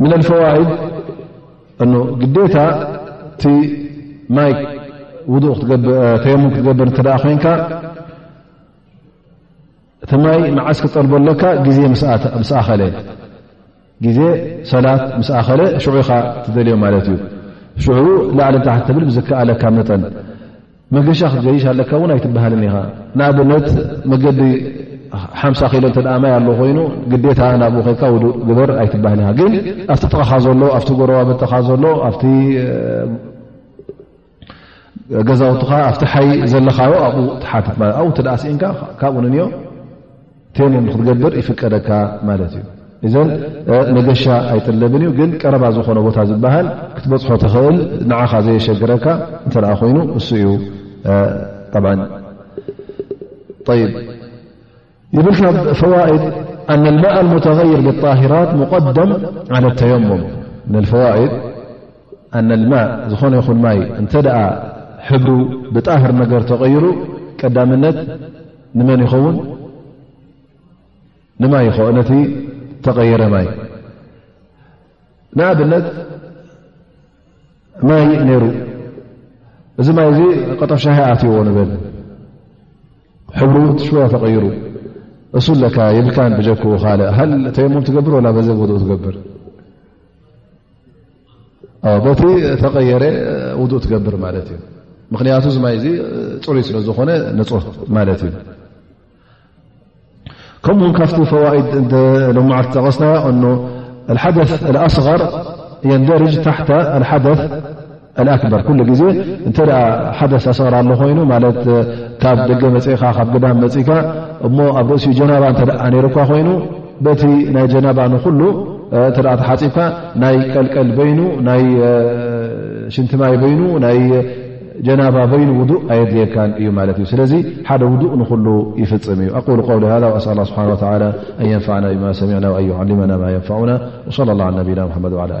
ምን ኣልፈዋኢድ እ ግዴታ እቲ ማይ ውዱእ ተየሙም ክትገብር እተ ኮይንካ እቲ ማይ መዓስ ክጠልቦ ኣለካ ግዜ ኣኸለ ግዜ ሰላት ምስ ኣኸለ ሽዑ ኢኻ ትደልዮ ማለት እዩ ሽዑ ላዕሊ ታሕት ትብል ብዝከኣለካ መጠን መገሻ ክትገይሽ ኣለካ እውን ኣይትበሃልን ኢኻ ንኣብነት መገዲ ሓምሳ ኪሎ እተ ማይ ኣሎ ኮይኑ ግዴታ ናብኡ ከካ ውእ ግበር ኣይትበሃል ኢኻ ግን ኣብቲ ጥቕኻ ዘሎ ኣብቲ ጎረባብጥኻ ዘሎ ኣብቲ ገዛውትኻ ኣብቲ ሓይ ዘለኻዮ ኣብኡ ትሓትት ኣብኡ እተ ስኢንካ ካብኡ ንንዮ ቴም ክትገብር ይፍቀደካ ማለት እዩ እዘን መገሻ ኣይጥለብን እዩ ግን ቀረባ ዝኾነ ቦታ ዝበሃል ክትበፅሖ ትኽእል ንዓኻ ዘየሸግረካ እንተ ኮይኑ እሱ እዩ ይ ይብል ካብ ፈዋኢድ ኣነ ልማእ ልሙተغይር ብጣሂራት ሙቀደም ዓለ ተየሙም ምን ፈዋኢድ ኣነ ልማእ ዝኾነ ይኹን ማይ እንተ ደኣ ሕብሩ ብጣህር ነገር ተቐይሩ ቀዳምነት ንመን ይኸውን ንማይ ይኸ ነቲ ተቐየረ ማይ ንኣብነት ማይ ነይሩ እዚ ማይ እዚ ቀጠፍ ሻሂ ኣትዎ ንብል ሕብሩ ትሽዋ ተቐይሩ እሱ ኣለካ የብልካን ብጀክኡ ካልእ ሃ ተየሞም ትገብር ወላ በዘ ወድኡ ትገብር ቦቲ ተቐየረ ውዱእ ትገብር ማለት እዩ ምክንያቱ እዚ ማይ እዚ ፅሩይ ስለ ዝኾነ ንፁህ ማለት እዩ ከምኡ ውን ካብቲ ፈዋኢድ ሎማዓት ጠቐስና እኖ ሓደ ኣስغር የንደርጅ ታተ ሓደ ኣክበር ኩሉ ግዜ እንተ ሓደ ኣስغር ኣሎ ኮይኑ ማለት ካብ ደገ መፅእኻ ካብ ግዳም መፅእካ እሞ ኣብ ርእሲኡ ጀናባ እተ ነሩካ ኮይኑ በቲ ናይ ጀናባ ንኩሉ እተ ተሓፂብካ ናይ ቀልቀል በይኑ ናይ ሽንቲማይ በይኑ ናይ ጀናባ በይኑ ውዱእ ኣየድልየካን እዩ ማለት እዩ ስለዚ ሓደ ውዱእ ንኩሉ ይፍፅም እዩ ኣቁሉ ው ስ ስብሓ ኣንፋዕና ብማ ሰሚዕና ኣዩዓሊመና ማ ንፋዑና ለ ላ ነብና ሓመድ ላ